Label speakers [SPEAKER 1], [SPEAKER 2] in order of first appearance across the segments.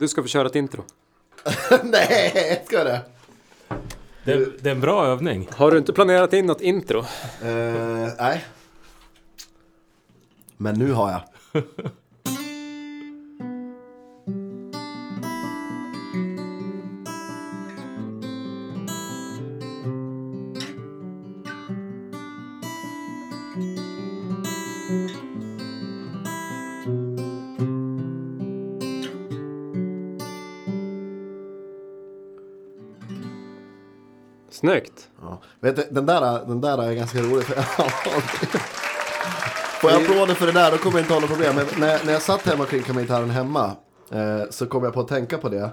[SPEAKER 1] Du ska få köra ett intro.
[SPEAKER 2] Nej, ska det?
[SPEAKER 3] Det, det är en bra övning.
[SPEAKER 1] Har du inte planerat in något intro?
[SPEAKER 2] Eh, nej. Men nu har jag. Vet du, den där, den där är ganska rolig. Får jag applåder för det där, då kommer jag inte ha något problem. Men när, när jag satt hemma kring kamingitarren hemma eh, så kom jag på att tänka på det.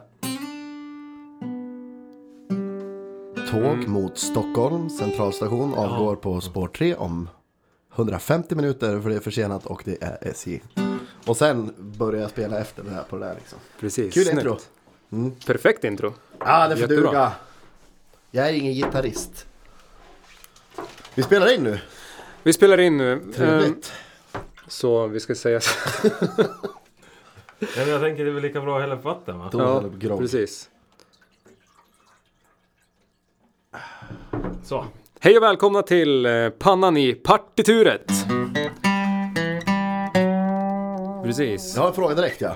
[SPEAKER 2] Tåg mot Stockholm centralstation avgår på spår 3 om 150 minuter för det är försenat och det är SJ. Och sen börjar jag spela efter det här på det där liksom.
[SPEAKER 1] Precis.
[SPEAKER 2] Kul
[SPEAKER 1] Snyggt.
[SPEAKER 2] intro.
[SPEAKER 1] Perfekt intro.
[SPEAKER 2] Ja, det får duga. Jag är ingen gitarrist. Vi spelar in nu.
[SPEAKER 1] Vi spelar in nu. Ehm,
[SPEAKER 2] Trevligt.
[SPEAKER 1] Så vi ska säga så.
[SPEAKER 3] Ja, men jag tänker det är väl lika bra att hälla på vatten va?
[SPEAKER 1] Ja, precis.
[SPEAKER 3] Så.
[SPEAKER 1] Hej och välkomna till eh, Pannan i partituret. Precis.
[SPEAKER 2] Jag har en fråga direkt ja.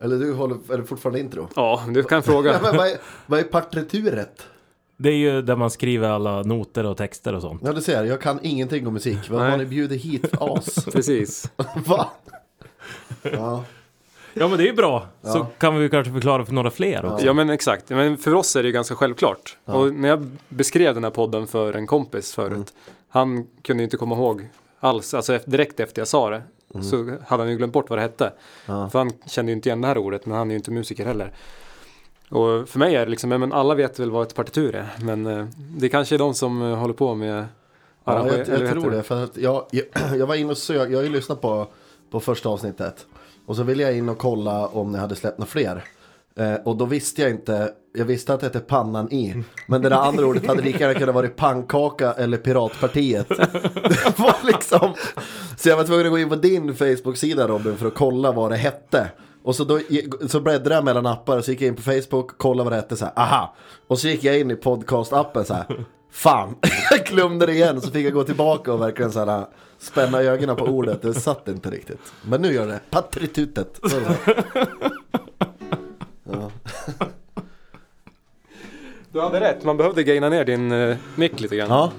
[SPEAKER 2] Eller du håller, är det fortfarande intro?
[SPEAKER 1] Ja, du kan
[SPEAKER 2] Ja,
[SPEAKER 1] fråga.
[SPEAKER 2] men vad är, vad är partituret?
[SPEAKER 3] Det är ju där man skriver alla noter och texter och sånt.
[SPEAKER 2] Ja du ser, jag kan ingenting om musik. Vad har ni bjudit hit as?
[SPEAKER 1] Precis.
[SPEAKER 2] Va? Ja,
[SPEAKER 3] Ja men det är ju bra. Så
[SPEAKER 2] Ja.
[SPEAKER 3] kan vi ju kanske förklara för några fler också.
[SPEAKER 1] Ja men exakt, men för oss är det ju ganska självklart. Och när jag beskrev den här podden för en kompis förut,
[SPEAKER 2] Mm.
[SPEAKER 1] han kunde ju inte komma ihåg alls, alltså direkt efter jag sa det, så hade han ju glömt bort vad det hette.
[SPEAKER 2] Mm. Ja.
[SPEAKER 1] För han kände ju inte igen det här ordet, men han är ju inte musiker heller. Och för mig är det liksom, men alla vet väl vad ett partitur är, men eh, det kanske är de som eh, håller på med
[SPEAKER 2] ja jag, jag
[SPEAKER 1] heter
[SPEAKER 2] tror det. För att jag, jag, jag var inne och sök, jag har ju lyssnat på, på första avsnittet. Och så ville jag in och kolla om ni hade släppt några fler. Eh, och då visste jag inte, jag visste att det hette pannan i. Men det där andra ordet hade lika gärna kunnat vara pannkaka eller piratpartiet. Det var liksom, så jag var tvungen att gå in på din Facebook-sida Robin för att kolla vad det hette. Och så, då, så bläddrade jag mellan appar och så gick jag in på Facebook, kollade vad det hette så här, aha. Och så gick jag in i podcast-appen så här, fan, jag glömde det igen. Så fick jag gå tillbaka och verkligen så här, spänna ögonen på ordet, det satt inte riktigt. Men nu gör det, patritutet. Ja.
[SPEAKER 1] Du hade rätt, man behövde gaina ner din uh, mick lite grann.
[SPEAKER 2] ja,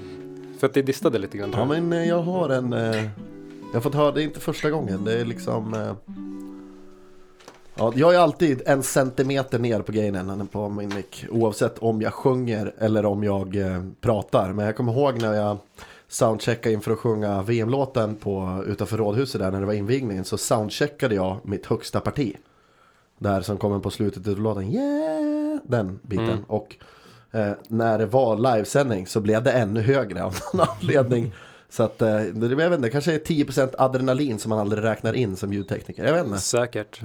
[SPEAKER 1] För att det distade lite grann.
[SPEAKER 2] ja men eh, jag har en, eh, jag har fått höra, det är inte första gången, det är liksom eh, Ja, jag är alltid en centimeter ner på gainen på min mick Oavsett om jag sjunger eller om jag eh, pratar. Men jag kommer ihåg när jag soundcheckade inför att sjunga VM-låten på, utanför rådhuset där när det var invigningen Så soundcheckade jag mitt högsta parti. Där som kommer på slutet av låten. Yeah! Den biten. Och eh, när det var livesändning så blev det ännu högre av någon anledning. Så att, eh, det, jag vet inte, kanske är 10% adrenalin som man aldrig räknar in som ljudtekniker. Jag vet inte.
[SPEAKER 1] Säkert.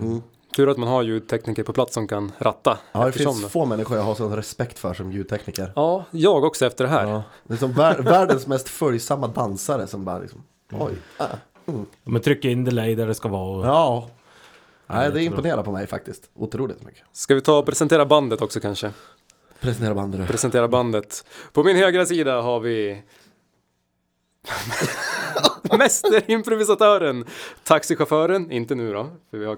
[SPEAKER 1] Tur att man har ljudtekniker på plats som kan ratta.
[SPEAKER 2] Ja, det finns få människor jag har sån respekt för som ljudtekniker.
[SPEAKER 1] Ja, jag också efter det här.
[SPEAKER 2] Ja. Det är som vär, världens mest följsamma dansare som bara liksom, oj. Äh.
[SPEAKER 3] Men trycka in delay där det ska vara. Och...
[SPEAKER 2] Ja. Nej, det imponerar på mig faktiskt. Otroligt mycket.
[SPEAKER 1] Ska vi ta och presentera bandet också kanske?
[SPEAKER 2] Presentera bandet.
[SPEAKER 1] Presentera bandet. På min högra sida har vi Mästerimprovisatören, taxichauffören, inte nu då, för vi har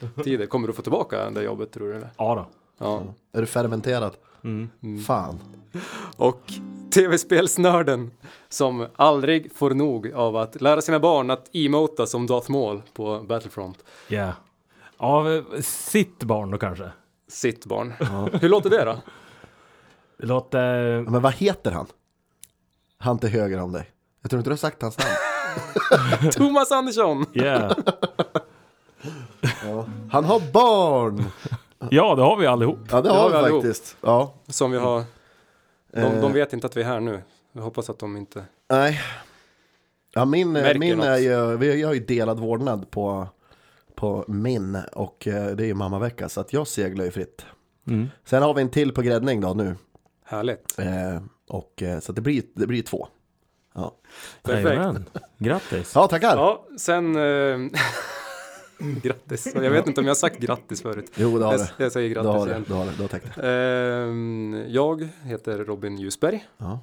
[SPEAKER 1] coronatider. Kommer du få tillbaka det jobbet tror du? Eller?
[SPEAKER 3] Ja då.
[SPEAKER 1] Ja.
[SPEAKER 2] Är du fermenterad?
[SPEAKER 3] Mm.
[SPEAKER 2] Fan.
[SPEAKER 1] Och tv-spelsnörden som aldrig får nog av att lära sina barn att emota som Darth Maul på Battlefront.
[SPEAKER 3] Yeah. Ja, sitt barn då kanske.
[SPEAKER 1] Sitt barn. Hur låter det då?
[SPEAKER 3] Det låter...
[SPEAKER 2] Men vad heter han? Han till höger om dig. Jag tror inte du har sagt hans namn.
[SPEAKER 1] Thomas Andersson!
[SPEAKER 3] Yeah.
[SPEAKER 2] Han har barn!
[SPEAKER 3] Ja, det har vi allihop.
[SPEAKER 2] Ja, det
[SPEAKER 1] Det
[SPEAKER 2] har vi
[SPEAKER 1] allihop.
[SPEAKER 2] faktiskt. Ja.
[SPEAKER 1] Som vi har. De,
[SPEAKER 2] Eh.
[SPEAKER 1] de vet inte att vi är här nu. Jag hoppas att de inte...
[SPEAKER 2] Nej. Ja, min,
[SPEAKER 1] Märker
[SPEAKER 2] min
[SPEAKER 1] något.
[SPEAKER 2] är ju, vi har ju delad vårdnad på, på min och eh, det är ju mammavecka så att jag seglar ju fritt.
[SPEAKER 3] Mm.
[SPEAKER 2] Sen har vi en till på gräddning då nu.
[SPEAKER 1] Härligt.
[SPEAKER 2] Eh, och, eh, så det blir, det blir två. Ja,
[SPEAKER 1] Perfekt.
[SPEAKER 3] Jajamän. Grattis.
[SPEAKER 2] ja tackar.
[SPEAKER 1] Ja, sen... Eh, Grattis. Jag vet inte om jag har sagt grattis förut.
[SPEAKER 2] Jo, det har
[SPEAKER 1] Jag,
[SPEAKER 2] du.
[SPEAKER 1] jag säger
[SPEAKER 2] Det
[SPEAKER 1] grattis
[SPEAKER 2] har du.
[SPEAKER 1] igen.
[SPEAKER 2] Det har du. Det har täckt.
[SPEAKER 1] Ehm, jag heter Robin Ljusberg.
[SPEAKER 2] Ja.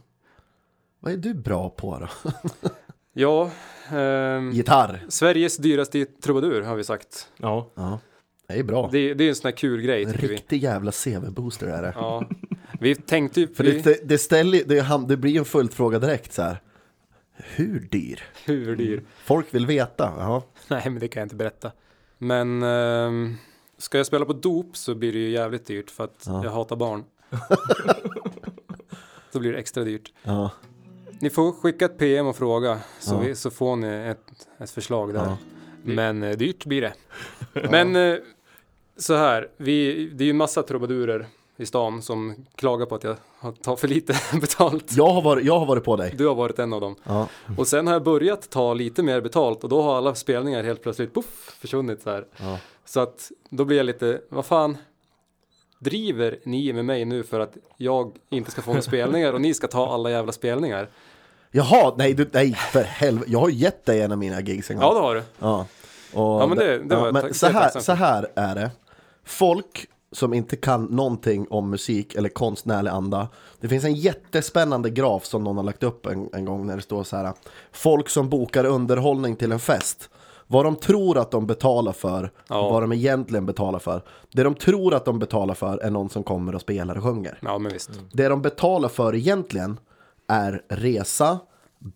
[SPEAKER 2] Vad är du bra på då?
[SPEAKER 1] Ja, ehm,
[SPEAKER 2] Gitarr.
[SPEAKER 1] Sveriges dyraste trubadur har vi sagt.
[SPEAKER 3] Ja.
[SPEAKER 2] Ja. Det är bra.
[SPEAKER 1] Det, det är en sån här kul grej
[SPEAKER 2] En
[SPEAKER 1] tycker vi.
[SPEAKER 2] riktig jävla CV-booster är det.
[SPEAKER 1] Ja. Vi tänkte ju,
[SPEAKER 2] För
[SPEAKER 1] vi,
[SPEAKER 2] det, det, ställer, det, det blir en följdfråga direkt så här. Hur dyr?
[SPEAKER 1] hur dyr?
[SPEAKER 2] Folk vill veta. Ja.
[SPEAKER 1] Nej, men det kan jag inte berätta. Men ehm, ska jag spela på dop så blir det ju jävligt dyrt för att
[SPEAKER 2] Ja.
[SPEAKER 1] jag hatar barn. så blir det extra dyrt.
[SPEAKER 2] Ja.
[SPEAKER 1] Ni får skicka ett PM och fråga så,
[SPEAKER 2] Ja.
[SPEAKER 1] vi, så får ni ett, ett förslag där. Men eh, dyrt blir det. Men eh, så här, vi, det är ju en massa trubadurer i stan som klagar på att jag tar för lite betalt.
[SPEAKER 2] Jag, har varit, jag har varit på dig.
[SPEAKER 1] Du har varit en av dem.
[SPEAKER 2] Ja.
[SPEAKER 1] Och sen har jag börjat ta lite mer betalt och då har alla spelningar helt plötsligt puff, försvunnit så här.
[SPEAKER 2] Ja.
[SPEAKER 1] Så att då blir jag lite, vad fan driver ni med mig nu för att jag inte ska få några spelningar och ni ska ta alla jävla spelningar?
[SPEAKER 2] Jaha, nej, du, nej för helvete. Jag har gett dig en av mina gigs en gång.
[SPEAKER 1] Ja, det har du.
[SPEAKER 2] Ja, och
[SPEAKER 1] Ja, men det- det var jag
[SPEAKER 2] men
[SPEAKER 1] tack-
[SPEAKER 2] så, här, så här är det. Folk som inte kan någonting om musik eller konstnärlig anda. Det finns en jättespännande graf som någon har lagt upp en, en gång när det står så här. Folk som bokar underhållning till en fest. Vad de tror att de betalar för,
[SPEAKER 1] Ja.
[SPEAKER 2] vad de egentligen betalar för. Det de tror att de betalar för är någon som kommer och spelar och sjunger.
[SPEAKER 1] Ja, men visst.
[SPEAKER 2] Det de betalar för egentligen är resa,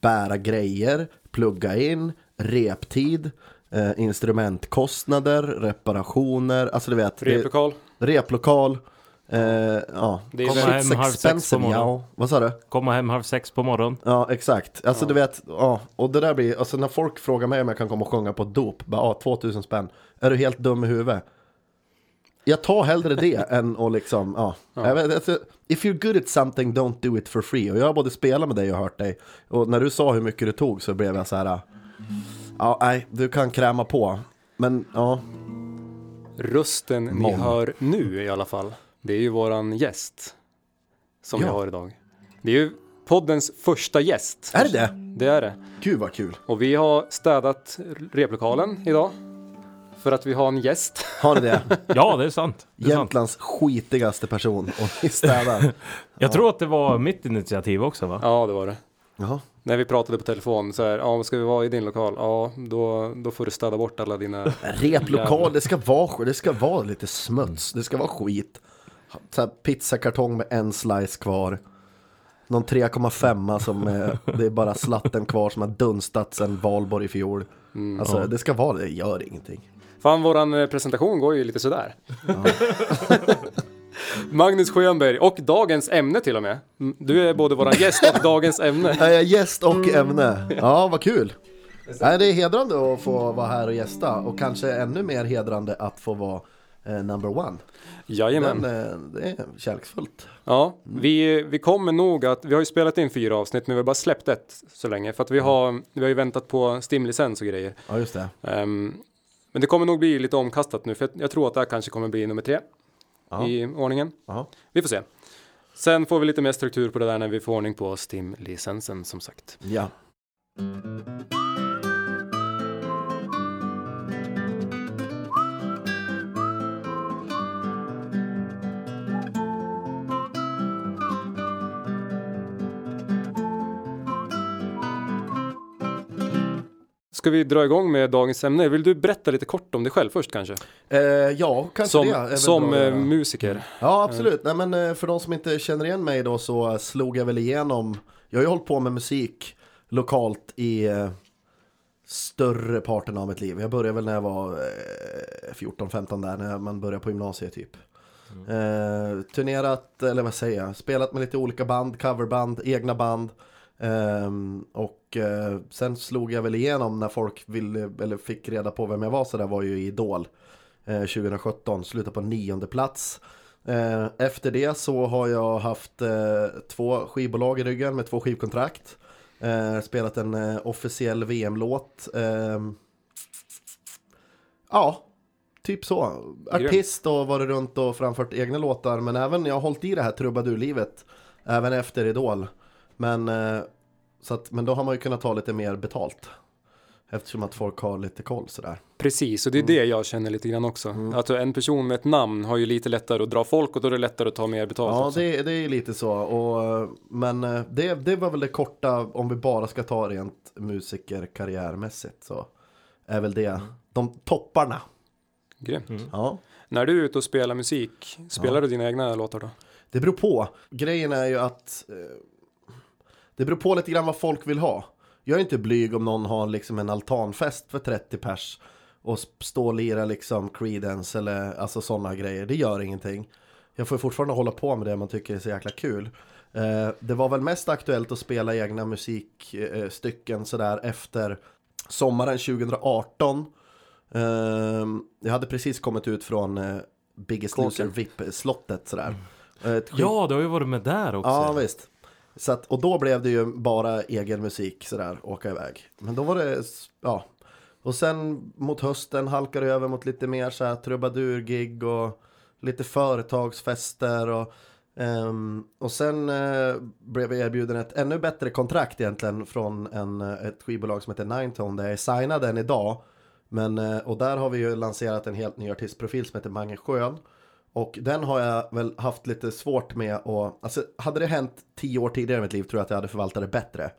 [SPEAKER 2] bära grejer, plugga in, reptid, eh, instrumentkostnader, reparationer, alltså du vet, det-
[SPEAKER 1] Replokal.
[SPEAKER 2] Replokal, eh, ja,
[SPEAKER 1] Det är
[SPEAKER 3] Komma hem halv sex på morgonen.
[SPEAKER 2] ja. Vad sa du?
[SPEAKER 3] Komma hem halv sex på morgonen.
[SPEAKER 2] Ja, exakt. Alltså du vet, ja, och det där blir, alltså när folk frågar mig om jag kan komma och sjunga på ett dop, bara ja, 2000 spänn, är du helt dum i huvudet? Jag tar hellre det än att liksom, ja. Vet, alltså, if you're good at something, don't do it for free. Och jag har både spelat med dig och hört dig. Och när du sa hur mycket du tog så blev jag så här, ja, nej, du kan kräma på. Men ja,
[SPEAKER 1] Rösten ni
[SPEAKER 2] Mång.
[SPEAKER 1] hör nu i alla fall. Det är ju våran gäst. Som vi
[SPEAKER 2] Ja.
[SPEAKER 1] har idag. Det är ju poddens första gäst.
[SPEAKER 2] är det det?
[SPEAKER 1] Är det.
[SPEAKER 2] Gud vad kul.
[SPEAKER 1] Och vi har städat replokalen idag. För att vi har en gäst.
[SPEAKER 2] Har ni det?
[SPEAKER 3] Ja, det är sant. Det är sant.
[SPEAKER 2] Jämtlands skitigaste person och ni städar.
[SPEAKER 3] Jag tror att det var mitt initiativ också va?
[SPEAKER 1] Ja, det var det.
[SPEAKER 2] Jaha.
[SPEAKER 1] När vi pratade på telefon så här, ja, ska vi vara i din lokal? Ja, då, då får du städa bort alla dina...
[SPEAKER 2] Replokal, det ska vara, det ska vara lite smuts, det ska vara skit. Så här, pizzakartong med en slice kvar. Någon 3,5 som är, det är bara slatten kvar som har dunstat sen valborg i fjol. alltså det ska vara det, gör ingenting.
[SPEAKER 1] Fan, våran eh, presentation går ju lite sådär. Magnus Schönberg och dagens ämne till och med. Mm, Du är både våran gäst och dagens ämne.
[SPEAKER 2] Jag är gäst och ämne. Ja, vad kul. Nej, det är hedrande att få vara här och gästa och kanske ännu mer hedrande att få vara eh, number one.
[SPEAKER 1] Jajamän.
[SPEAKER 2] Men eh, det är kärleksfullt.
[SPEAKER 1] Ja, vi, vi kommer nog att, vi har ju spelat in fyra avsnitt men vi har bara släppt ett så länge för att vi har, vi har ju väntat på Stim-licens och grejer.
[SPEAKER 2] Ja, just det.
[SPEAKER 1] Ehm, men det kommer nog bli lite omkastat nu för jag, jag tror att det här kanske kommer bli nummer tre
[SPEAKER 2] Ja.
[SPEAKER 1] i ordningen.
[SPEAKER 2] Ja.
[SPEAKER 1] Vi får se. Sen får vi lite mer struktur på det där när vi får ordning på Stim-licensen som sagt.
[SPEAKER 2] ja.
[SPEAKER 1] Ska vi dra igång med dagens ämne? Vill du berätta lite kort om dig själv först kanske?
[SPEAKER 2] Eh, ja, kanske det.
[SPEAKER 1] Som,
[SPEAKER 2] väl
[SPEAKER 1] som
[SPEAKER 2] bra
[SPEAKER 1] eh, musiker.
[SPEAKER 2] Ja, absolut. Nej, men eh, för de som inte känner igen mig då så slog jag väl igenom. Jag har ju hållit på med musik lokalt i eh, större parten av mitt liv. Jag började väl när jag var eh, 14-15 där, när man började på gymnasiet typ. Eh, turnerat, eller vad säger jag, spelat med lite olika band, coverband, egna band. Ehm, och eh, sen slog jag väl igenom när folk ville, eller fick reda på vem jag var så där var ju i Idol. Eh, 2017, slutade på nionde plats. Eh, efter det så har jag haft eh, två skivbolag i ryggen med två skivkontrakt. Spelat en officiell VM-låt. Ehm, ja, typ så. Artist och varit runt och framfört egna låtar. Men även, jag har hållit i det här trubadurlivet. Även efter Idol. Men, eh, så att, men då har man ju kunnat ta lite mer betalt. Eftersom att folk har lite koll sådär.
[SPEAKER 1] Precis, och det är det jag känner lite grann också. Att en person med ett namn har ju lite lättare att dra folk och då är det lättare att ta mer betalt
[SPEAKER 2] Ja,
[SPEAKER 1] också.
[SPEAKER 2] det, det är lite så. Och, men eh, det, det var väl det korta, om vi bara ska ta rent musikerkarriärmässigt så är väl det de topparna.
[SPEAKER 1] Grymt.
[SPEAKER 2] Ja.
[SPEAKER 1] När du är ute och spelar musik, spelar du dina egna låtar då?
[SPEAKER 2] Det beror på. Grejen är ju att eh, det beror på lite grann vad folk vill ha. Jag är inte blyg om någon har liksom en altanfest för 30 pers och stå och lira liksom Creedence eller alltså sådana grejer. Det gör ingenting. Jag får fortfarande hålla på med det man tycker är så jäkla kul. Eh, det var väl mest aktuellt att spela egna musikstycken sådär efter sommaren 2018. Eh, jag hade precis kommit ut från eh, Biggest. Loser VIP-slottet sådär. Skit-
[SPEAKER 3] Ja, du har ju varit med där också.
[SPEAKER 2] Ja, visst. Så att, och då blev det ju bara egen musik sådär, åka iväg. Men då var det, ja. Och sen mot hösten halkade det över mot lite mer så här trubadurgig och lite företagsfester och Um, och sen uh, blev jag erbjuden ett ännu bättre kontrakt egentligen från en, ett skivbolag som heter Ninetone där jag är signad än idag. Men, uh, och där har vi ju lanserat en helt ny artistprofil som heter Mange Schön. Och den har jag väl haft lite svårt med att, alltså hade det hänt tio år tidigare i mitt liv tror jag att jag hade förvaltat det bättre.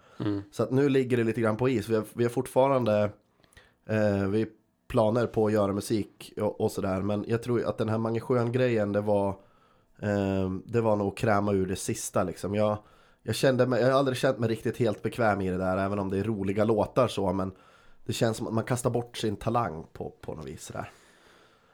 [SPEAKER 2] Så att nu ligger det lite grann på is. Vi har, vi har fortfarande, eh, vi planer på att göra musik och, och sådär. Men jag tror att den här Mange Schön-grejen, det var, eh, det var nog kräma ur det sista liksom. Jag, jag kände mig, jag har aldrig känt mig riktigt helt bekväm i det där, även om det är roliga låtar så, men det känns som att man kastar bort sin talang på, på något vis sådär.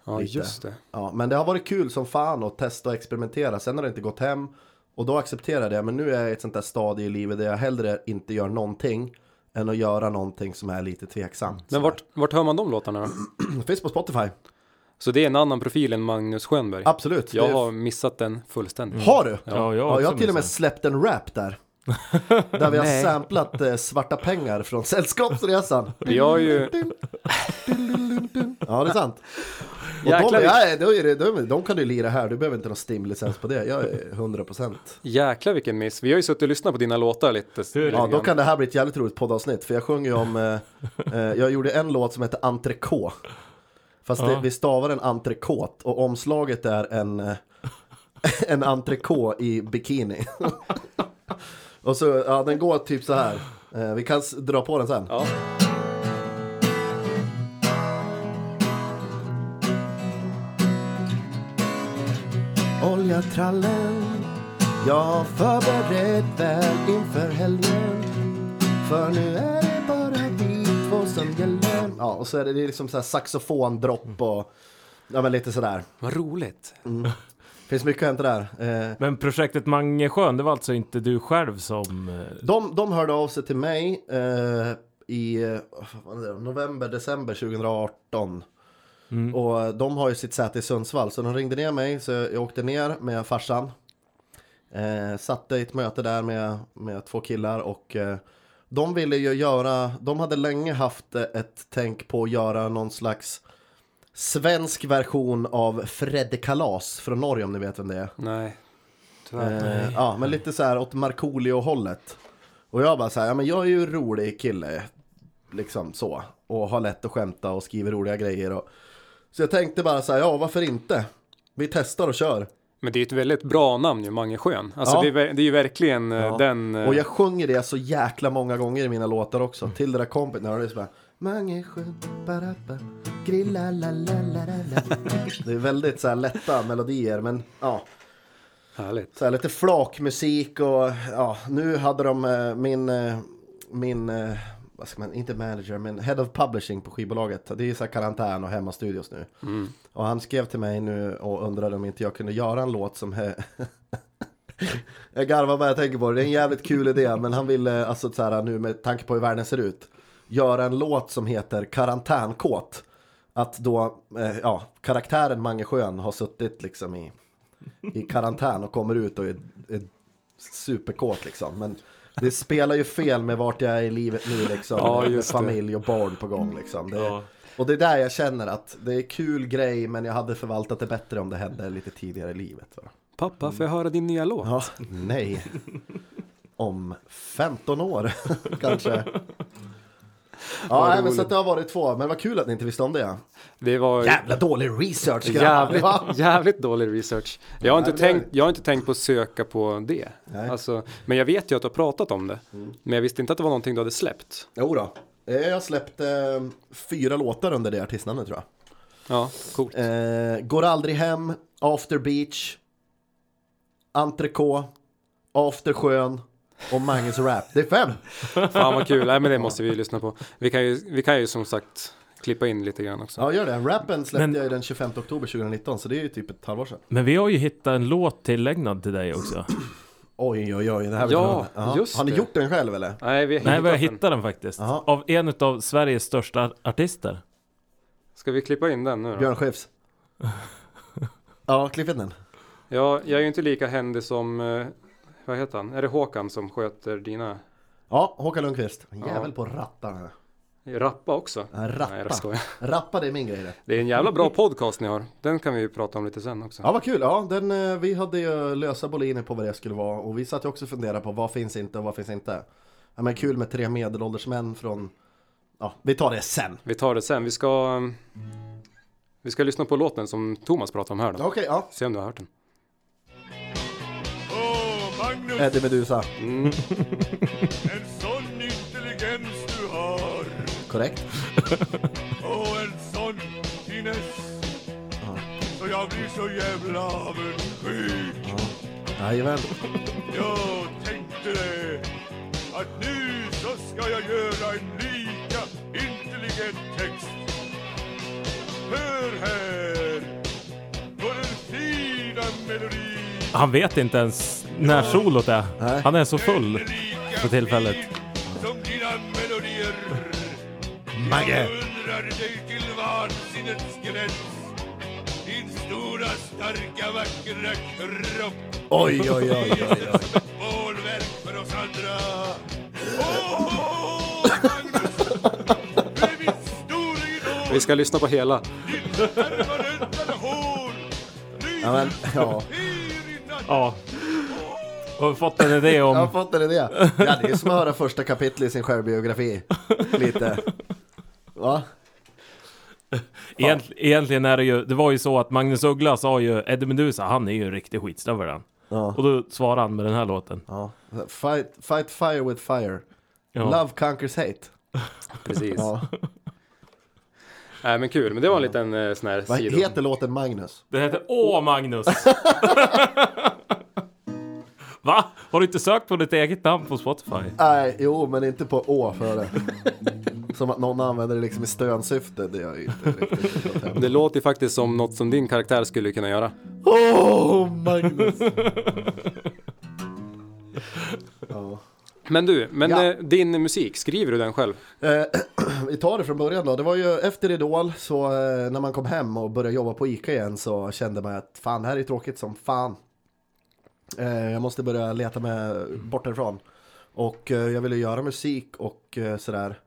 [SPEAKER 1] Ja,
[SPEAKER 2] Lite.
[SPEAKER 1] just det.
[SPEAKER 2] Ja, men det har varit kul som fan att testa och experimentera. Sen har det inte gått hem och då accepterar jag det. Men nu är jag i ett sånt där stadie i livet där jag hellre inte gör någonting än att göra någonting som är lite tveksamt.
[SPEAKER 1] Men vart, vart hör man de låtarna då?
[SPEAKER 2] Det finns på Spotify.
[SPEAKER 1] Så det är en annan profil än Magnus Schönberg?
[SPEAKER 2] Absolut.
[SPEAKER 1] Jag
[SPEAKER 2] Det-
[SPEAKER 1] har missat den fullständigt.
[SPEAKER 2] Har du?
[SPEAKER 3] Ja, jag har
[SPEAKER 2] Ja, jag har till och med släppt en rap där. där vi har samplat eh, svarta pengar från Sällskapsresan.
[SPEAKER 1] Vi har ju...
[SPEAKER 2] Ja, det är sant. Och
[SPEAKER 1] Jäklar,
[SPEAKER 2] de, ja, då är det, de, de kan du lira här, du behöver inte någon stimlicens på det. Jag är 100%.
[SPEAKER 1] Jäklar vilken miss. Vi har ju suttit och lyssnat på dina låtar lite.
[SPEAKER 3] Hur-
[SPEAKER 2] Ja, då kan det här bli ett jävligt roligt poddavsnitt. För jag sjunger ju om, eh, eh, jag gjorde en låt som heter Entrecote. Fast det,
[SPEAKER 3] Ja.
[SPEAKER 2] vi stavar en entrecote och omslaget är en, eh, en entrecote i bikini. och så, ja den går typ så här. Eh, vi kan dra på den sen.
[SPEAKER 1] Ja.
[SPEAKER 2] Oljatrallen Jag har förberett väl inför helgen. För nu är det bara vi två som gäller. Ja, och så är det, liksom så här saxofondropp och Ja men lite sådär.
[SPEAKER 1] Vad roligt.
[SPEAKER 2] Finns mycket att hämta där. Eh,
[SPEAKER 3] Men projektet Mange Sjön, det var alltså inte du själv som... eh,
[SPEAKER 2] de, de hörde av sig till mig eh, i eh, vad det, november, december 2018
[SPEAKER 3] Mm.
[SPEAKER 2] Och de har ju sitt säte i Sundsvall Så de ringde ner mig så jag åkte ner med farsan eh, Satte i ett möte där med, med två killar och eh, De ville ju göra De hade länge haft ett tänk på att göra någon slags Svensk version av Fredde Kalas från Norge om ni vet vem det är
[SPEAKER 1] Nej. Tyvärr.
[SPEAKER 2] Eh, ja, men lite så här åt Markoolio-hållet. Och jag bara så här, ja men jag är ju rolig kille. Liksom så. Och har lätt att skämta och skriver roliga grejer. Och... Så jag tänkte bara så här, ja varför inte? Vi testar och kör.
[SPEAKER 1] Men det är ett väldigt bra namn ju, Mange Schön. Alltså
[SPEAKER 2] Ja.
[SPEAKER 1] det, är, det är ju verkligen eh,
[SPEAKER 2] Ja.
[SPEAKER 1] den... eh,
[SPEAKER 2] Och jag sjunger det så jäkla många gånger i mina låtar också. Till det där kompet när det är så bara Mange sjön, barappa, grilla la la la la. Det är väldigt så här lätta melodier men ja.
[SPEAKER 1] Härligt.
[SPEAKER 2] Så här, lite flakmusik och ja, nu hade de eh, min, min vad ska man, inte manager, men head of publishing på skivbolaget. Det är ju så här karantän och hemmastudios nu.
[SPEAKER 1] Mm.
[SPEAKER 2] Och han skrev till mig nu och undrade om inte jag kunde göra en låt som Jag garvar bara jag tänker på det, det är en jävligt kul idé men han ville alltså så här nu med tanke på hur världen ser ut Göra en låt som heter Karantänkåt Att då, eh, ja, karaktären Mange Schön har suttit liksom i i karantän och kommer ut och är, är superkåt liksom. Men det spelar ju fel med vart jag är i livet nu liksom.
[SPEAKER 1] Ja,
[SPEAKER 2] med familj och barn på gång liksom. Det,
[SPEAKER 3] Ja.
[SPEAKER 2] Och det är där jag känner att det är kul grej men jag hade förvaltat det bättre om det hände lite tidigare i livet. Va?
[SPEAKER 1] Pappa, får jag höra din nya låt?
[SPEAKER 2] Ja, nej. Om 15 år kanske. Ja, nej, men så att det har varit två. Men vad kul att ni inte visste om det.
[SPEAKER 1] Det var
[SPEAKER 2] Jävla dålig research
[SPEAKER 1] jävligt, jävligt dålig research. Jag har, inte
[SPEAKER 2] Nej,
[SPEAKER 1] tänkt, jag har inte tänkt på att söka på det.
[SPEAKER 2] Nej. Mm.
[SPEAKER 1] Alltså, men jag vet ju att du har pratat om det. Men jag visste inte att det var någonting du hade släppt.
[SPEAKER 2] Jo då. Eh, Jag släppte eh, fyra låtar under det artistnamnet tror jag.
[SPEAKER 1] Ja, coolt.
[SPEAKER 2] Eh, Går aldrig hem, After Beach, Entrecote, After Sjön och Magnus Rap. Det är fem!
[SPEAKER 1] Fan vad kul. Nej, men det måste vi ju lyssna på. Vi kan ju, vi kan ju som sagt klippa in lite grann också.
[SPEAKER 2] Ja, gör det. Rappen släppte
[SPEAKER 4] Men-
[SPEAKER 2] jag den 25 oktober 2019, så det är ju typ ett halvår sedan.
[SPEAKER 4] Men vi har ju hittat en låt tillägnad till dig också.
[SPEAKER 2] Oj, oj, oj. Det här
[SPEAKER 1] Ja,
[SPEAKER 2] höra.
[SPEAKER 1] just
[SPEAKER 2] Har ni
[SPEAKER 1] det.
[SPEAKER 2] gjort den själv eller?
[SPEAKER 1] Nej, vi har
[SPEAKER 4] Nej, vi har
[SPEAKER 1] hittat den.
[SPEAKER 4] hittat den faktiskt.
[SPEAKER 2] Jaha.
[SPEAKER 4] Av en av Sveriges största artister.
[SPEAKER 1] Ska vi klippa in den nu då?
[SPEAKER 2] Björn Skifs. Ja, klipp in den.
[SPEAKER 1] Ja, jag är ju inte lika händig som, eh, vad heter han? Är det Håkan som sköter dina
[SPEAKER 2] Ja, Håkan Lundqvist. En jävel
[SPEAKER 1] Ja.
[SPEAKER 2] på rattarna.
[SPEAKER 1] rappa också?
[SPEAKER 2] Ja,
[SPEAKER 1] Nej, jag
[SPEAKER 2] rappa. Rappa, det är min grej det.
[SPEAKER 1] Det är en jävla bra podcast ni har. Den kan vi ju prata om lite sen också.
[SPEAKER 2] Ja, vad kul. Ja, den, eh, vi hade ju lösa boliner på vad det skulle vara. Och vi satt ju också och funderade på vad finns inte och vad finns inte. Ja, men kul med tre medelålders män från... Ja, vi tar det sen.
[SPEAKER 1] Vi tar det sen. Vi ska, um, vi ska lyssna på låten som Thomas pratade om här då.
[SPEAKER 2] Okej, ja.
[SPEAKER 1] Se om du har hört den.
[SPEAKER 2] Eddie Meduza.
[SPEAKER 1] Mm.
[SPEAKER 5] en sån intelligens du har.
[SPEAKER 2] Korrekt.
[SPEAKER 5] Och en sån finess. Så jag blir så jävla avundsjuk.
[SPEAKER 2] Jajamän.
[SPEAKER 5] Jag tänkte det. Att nu så ska jag göra en lika intelligent text. Hör här. På den fina melodin.
[SPEAKER 4] Han vet inte ens när solot är.
[SPEAKER 2] Nej.
[SPEAKER 4] Han är så full. För tillfället.
[SPEAKER 2] Magge. Oj, oj, oj, oj, oj.
[SPEAKER 5] För oss andra.
[SPEAKER 1] Vi ska lyssna på hela.
[SPEAKER 2] Ja, men, ja.
[SPEAKER 4] Ja. Och vi fått en idé
[SPEAKER 2] Jag har
[SPEAKER 4] om...
[SPEAKER 2] fått en idé. Ja, det är som att höra första kapitlet i sin självbiografi. Lite. Va?
[SPEAKER 4] Egent, egentligen är det ju... Det var ju så att Magnus Uggla sa ju Eddie Meduza, han är ju en riktig skitstövel han.
[SPEAKER 2] Ja.
[SPEAKER 4] Och då svarade han med den här låten.
[SPEAKER 2] ja. Fight, fight fire with fire.
[SPEAKER 4] Ja.
[SPEAKER 2] Love conquers hate.
[SPEAKER 1] Precis.
[SPEAKER 2] Ja.
[SPEAKER 1] Nej men kul. Men det var en liten eh, sån här
[SPEAKER 2] Vad
[SPEAKER 1] sido.
[SPEAKER 2] heter låten Magnus?
[SPEAKER 4] Det heter Åh Magnus! Va? Har du inte sökt på ditt eget namn på Spotify?
[SPEAKER 2] Nej, jo, men inte på å före. Som att någon använder det liksom i stönsyfte. Det är ju inte riktigt.
[SPEAKER 1] Det låter ju faktiskt som något som din karaktär skulle kunna göra.
[SPEAKER 2] Åh, Magnus! ja.
[SPEAKER 1] Men du, men
[SPEAKER 2] Ja.
[SPEAKER 1] eh, din musik, skriver du den själv?
[SPEAKER 2] Eh, vi tar det från början då. Det var ju efter Idol, så eh, när man kom hem och började jobba på ICA igen så kände man att fan, det här är tråkigt som fan. Eh, jag måste börja leta mig bort härifrån. Och eh, jag ville göra musik och eh, sådär.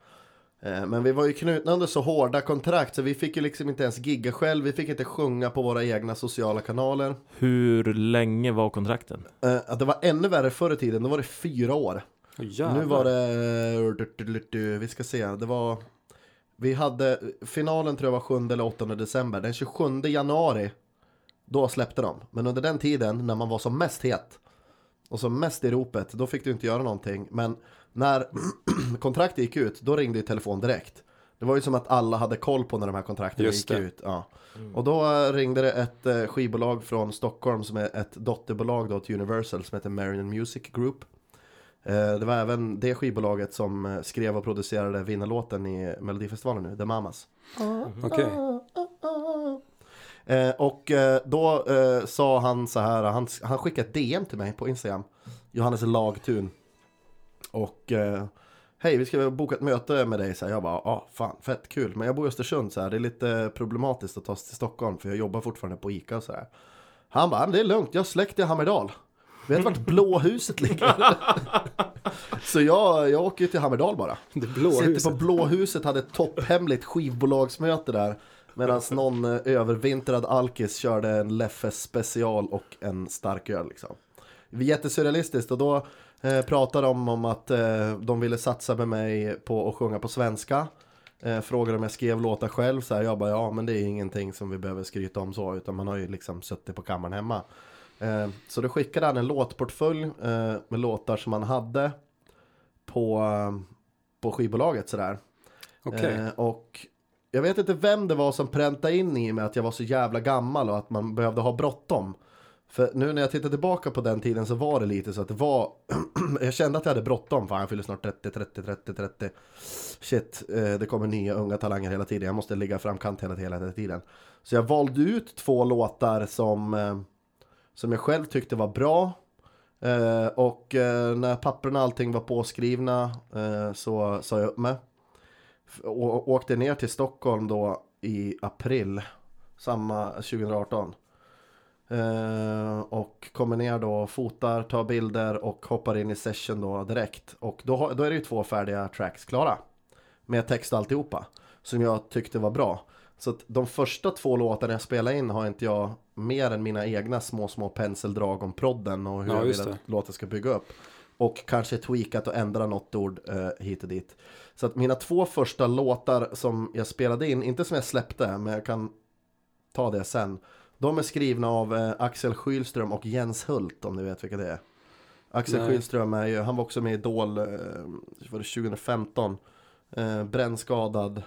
[SPEAKER 2] Men vi var ju knutna under så hårda kontrakt så vi fick ju liksom inte ens gigga själv. Vi fick inte sjunga på våra egna sociala kanaler.
[SPEAKER 4] Hur länge var kontrakten?
[SPEAKER 2] Att det var ännu värre förr i tiden, då var det fyra år.
[SPEAKER 1] Jävlar.
[SPEAKER 2] Nu var det, vi ska se, det var, vi hade, finalen tror jag var 7 eller 8 december. Den 27 januari, då släppte de. Men under den tiden, när man var som mest het och som mest i ropet, då fick du inte göra någonting. Men när kontraktet gick ut, då ringde ju telefon direkt. Det var ju som att alla hade koll på när de här kontrakten
[SPEAKER 1] Just
[SPEAKER 2] gick
[SPEAKER 1] det.
[SPEAKER 2] ut. Ja. Och då eh, ringde det ett eh, skivbolag från Stockholm som är ett dotterbolag då till Universal som heter Marion Music Group. Eh, Det var även det skivbolaget som skrev och producerade vinnarlåten i Melodifestivalen nu, The Mamas.
[SPEAKER 1] Okej.
[SPEAKER 2] Eh, och eh, då eh, sa han så här, han, han skickade ett DM till mig på Instagram, Johannes Lagtun. Och hej, vi ska boka ett möte med dig. Så här, jag bara, ja, ah, fan, fett kul. Men jag bor i Östersund, så här, det är lite problematiskt att ta sig till Stockholm, för jag jobbar fortfarande på ICA och så här. Han bara, "Men det är lugnt, jag har släkt i Hammerdal. Vet vart Blå huset ligger? så jag, jag åker ju till Hammerdal bara.
[SPEAKER 1] Det blå
[SPEAKER 2] Sitter
[SPEAKER 1] huset.
[SPEAKER 2] på Blå huset, hade ett topphemligt skivbolagsmöte där. Medan någon eh, övervintrad alkis körde en Leffes special och en stark öl liksom. Jättesurrealistiskt och då Eh, pratade om, om att eh, de ville satsa med mig på att sjunga på svenska. Eh, frågade om jag skrev låtar själv, så här, jag bara ja men det är ingenting som vi behöver skryta om så, utan man har ju liksom suttit på kammaren hemma. Eh, så då skickade han en låtportfölj eh, med låtar som han hade på, eh, på skivbolaget sådär.
[SPEAKER 1] Okej.
[SPEAKER 2] Eh, och jag vet inte vem det var som präntade in i mig att jag var så jävla gammal och att man behövde ha bråttom. För nu när jag tittar tillbaka på den tiden så var det lite så att det var Jag kände att jag hade bråttom, fan jag fyller snart 30, 30, 30, 30 Shit, eh, det kommer nya unga talanger hela tiden, jag måste ligga i framkant hela, hela tiden. Så jag valde ut två låtar som eh, Som jag själv tyckte var bra. Eh, Och eh, när papperna och allting var påskrivna eh, så sa jag upp mig Å- åkte ner till Stockholm då i april samma 2018. Eh, och kommer ner då, fotar, tar bilder och hoppar in i session då direkt. Och då, då är det ju två färdiga tracks klara. Med text och alltihopa. Som jag tyckte var bra. Så att de första två låtarna jag spelade in har inte jag mer än mina egna små, små penseldrag om prodden och hur
[SPEAKER 1] Ja,
[SPEAKER 2] jag vill att låten ska bygga upp. Och kanske tweakat och ändrat något ord eh, hit och dit. Så att mina två första låtar som jag spelade in, inte som jag släppte, men jag kan ta det sen. De är skrivna av eh, Axel Skylström och Jens Hult, om ni vet vilka det är. Axel
[SPEAKER 1] Nej.
[SPEAKER 2] Skylström är ju, han var också med i Idol, eh, var det 2015. Eh, brännskadad.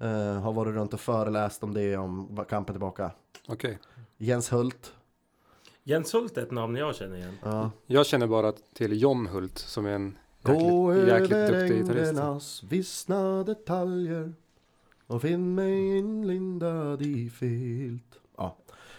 [SPEAKER 2] Eh, har varit runt och föreläst om det, om kampen tillbaka.
[SPEAKER 1] Okej.
[SPEAKER 2] Jens Hult.
[SPEAKER 4] Jens Hult är ett namn jag känner igen.
[SPEAKER 2] Ja.
[SPEAKER 1] Jag känner bara till John Hult som är en
[SPEAKER 2] Gå
[SPEAKER 1] jäkligt, jäkligt
[SPEAKER 2] över
[SPEAKER 1] duktig gitarrist.
[SPEAKER 2] vissna detaljer och finn mig inlindad i filt. Ja.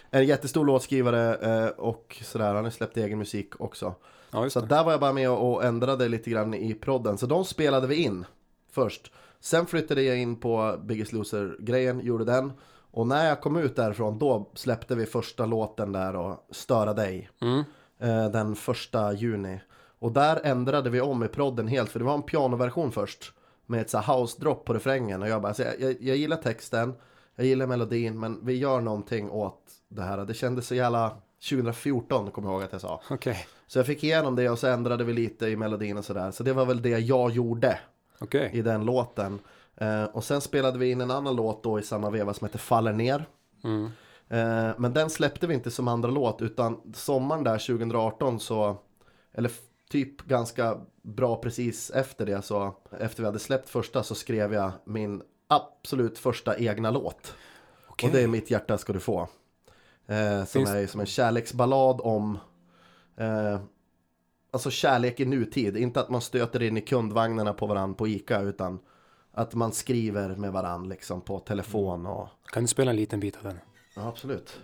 [SPEAKER 2] En jättestor låtskrivare eh, och sådär, han har släppt egen musik också.
[SPEAKER 1] Ja,
[SPEAKER 2] Så där var jag bara med och och ändrade lite grann i prodden. Så de spelade vi in först. Sen flyttade jag in på Biggest Loser-grejen, gjorde den. Och när jag kom ut därifrån, då släppte vi första låten där och Störa dig.
[SPEAKER 1] Mm.
[SPEAKER 2] Eh, den första juni. Och där ändrade vi om i prodden helt, för det var en pianoversion först. Med ett så här house-drop på refrängen. Och jag bara, alltså, jag, jag, jag gillar texten, jag gillar melodin, men vi gör någonting åt det här. Det kändes så jävla 2014, kommer jag ihåg att jag sa.
[SPEAKER 1] Okej.
[SPEAKER 2] Så jag fick igenom det och så ändrade vi lite i melodin och sådär. Så det var väl det jag gjorde
[SPEAKER 1] Okej.
[SPEAKER 2] i den låten. Eh, och sen spelade vi in en annan låt då i samma veva som heter Faller ner.
[SPEAKER 1] Mm.
[SPEAKER 2] Eh, men den släppte vi inte som andra låt utan sommaren där 2018 så, eller typ ganska bra precis efter det så, efter vi hade släppt första så skrev jag min absolut första egna låt.
[SPEAKER 1] Okej.
[SPEAKER 2] Och det är Mitt hjärta ska du få. Eh, som
[SPEAKER 1] Finns-
[SPEAKER 2] är som en kärleksballad om eh, Alltså kärlek i nutid, inte att man stöter in i kundvagnarna på varandra på Ica utan att man skriver med varandra liksom på telefon och
[SPEAKER 1] Kan du spela en liten bit av den?
[SPEAKER 2] Ja, absolut.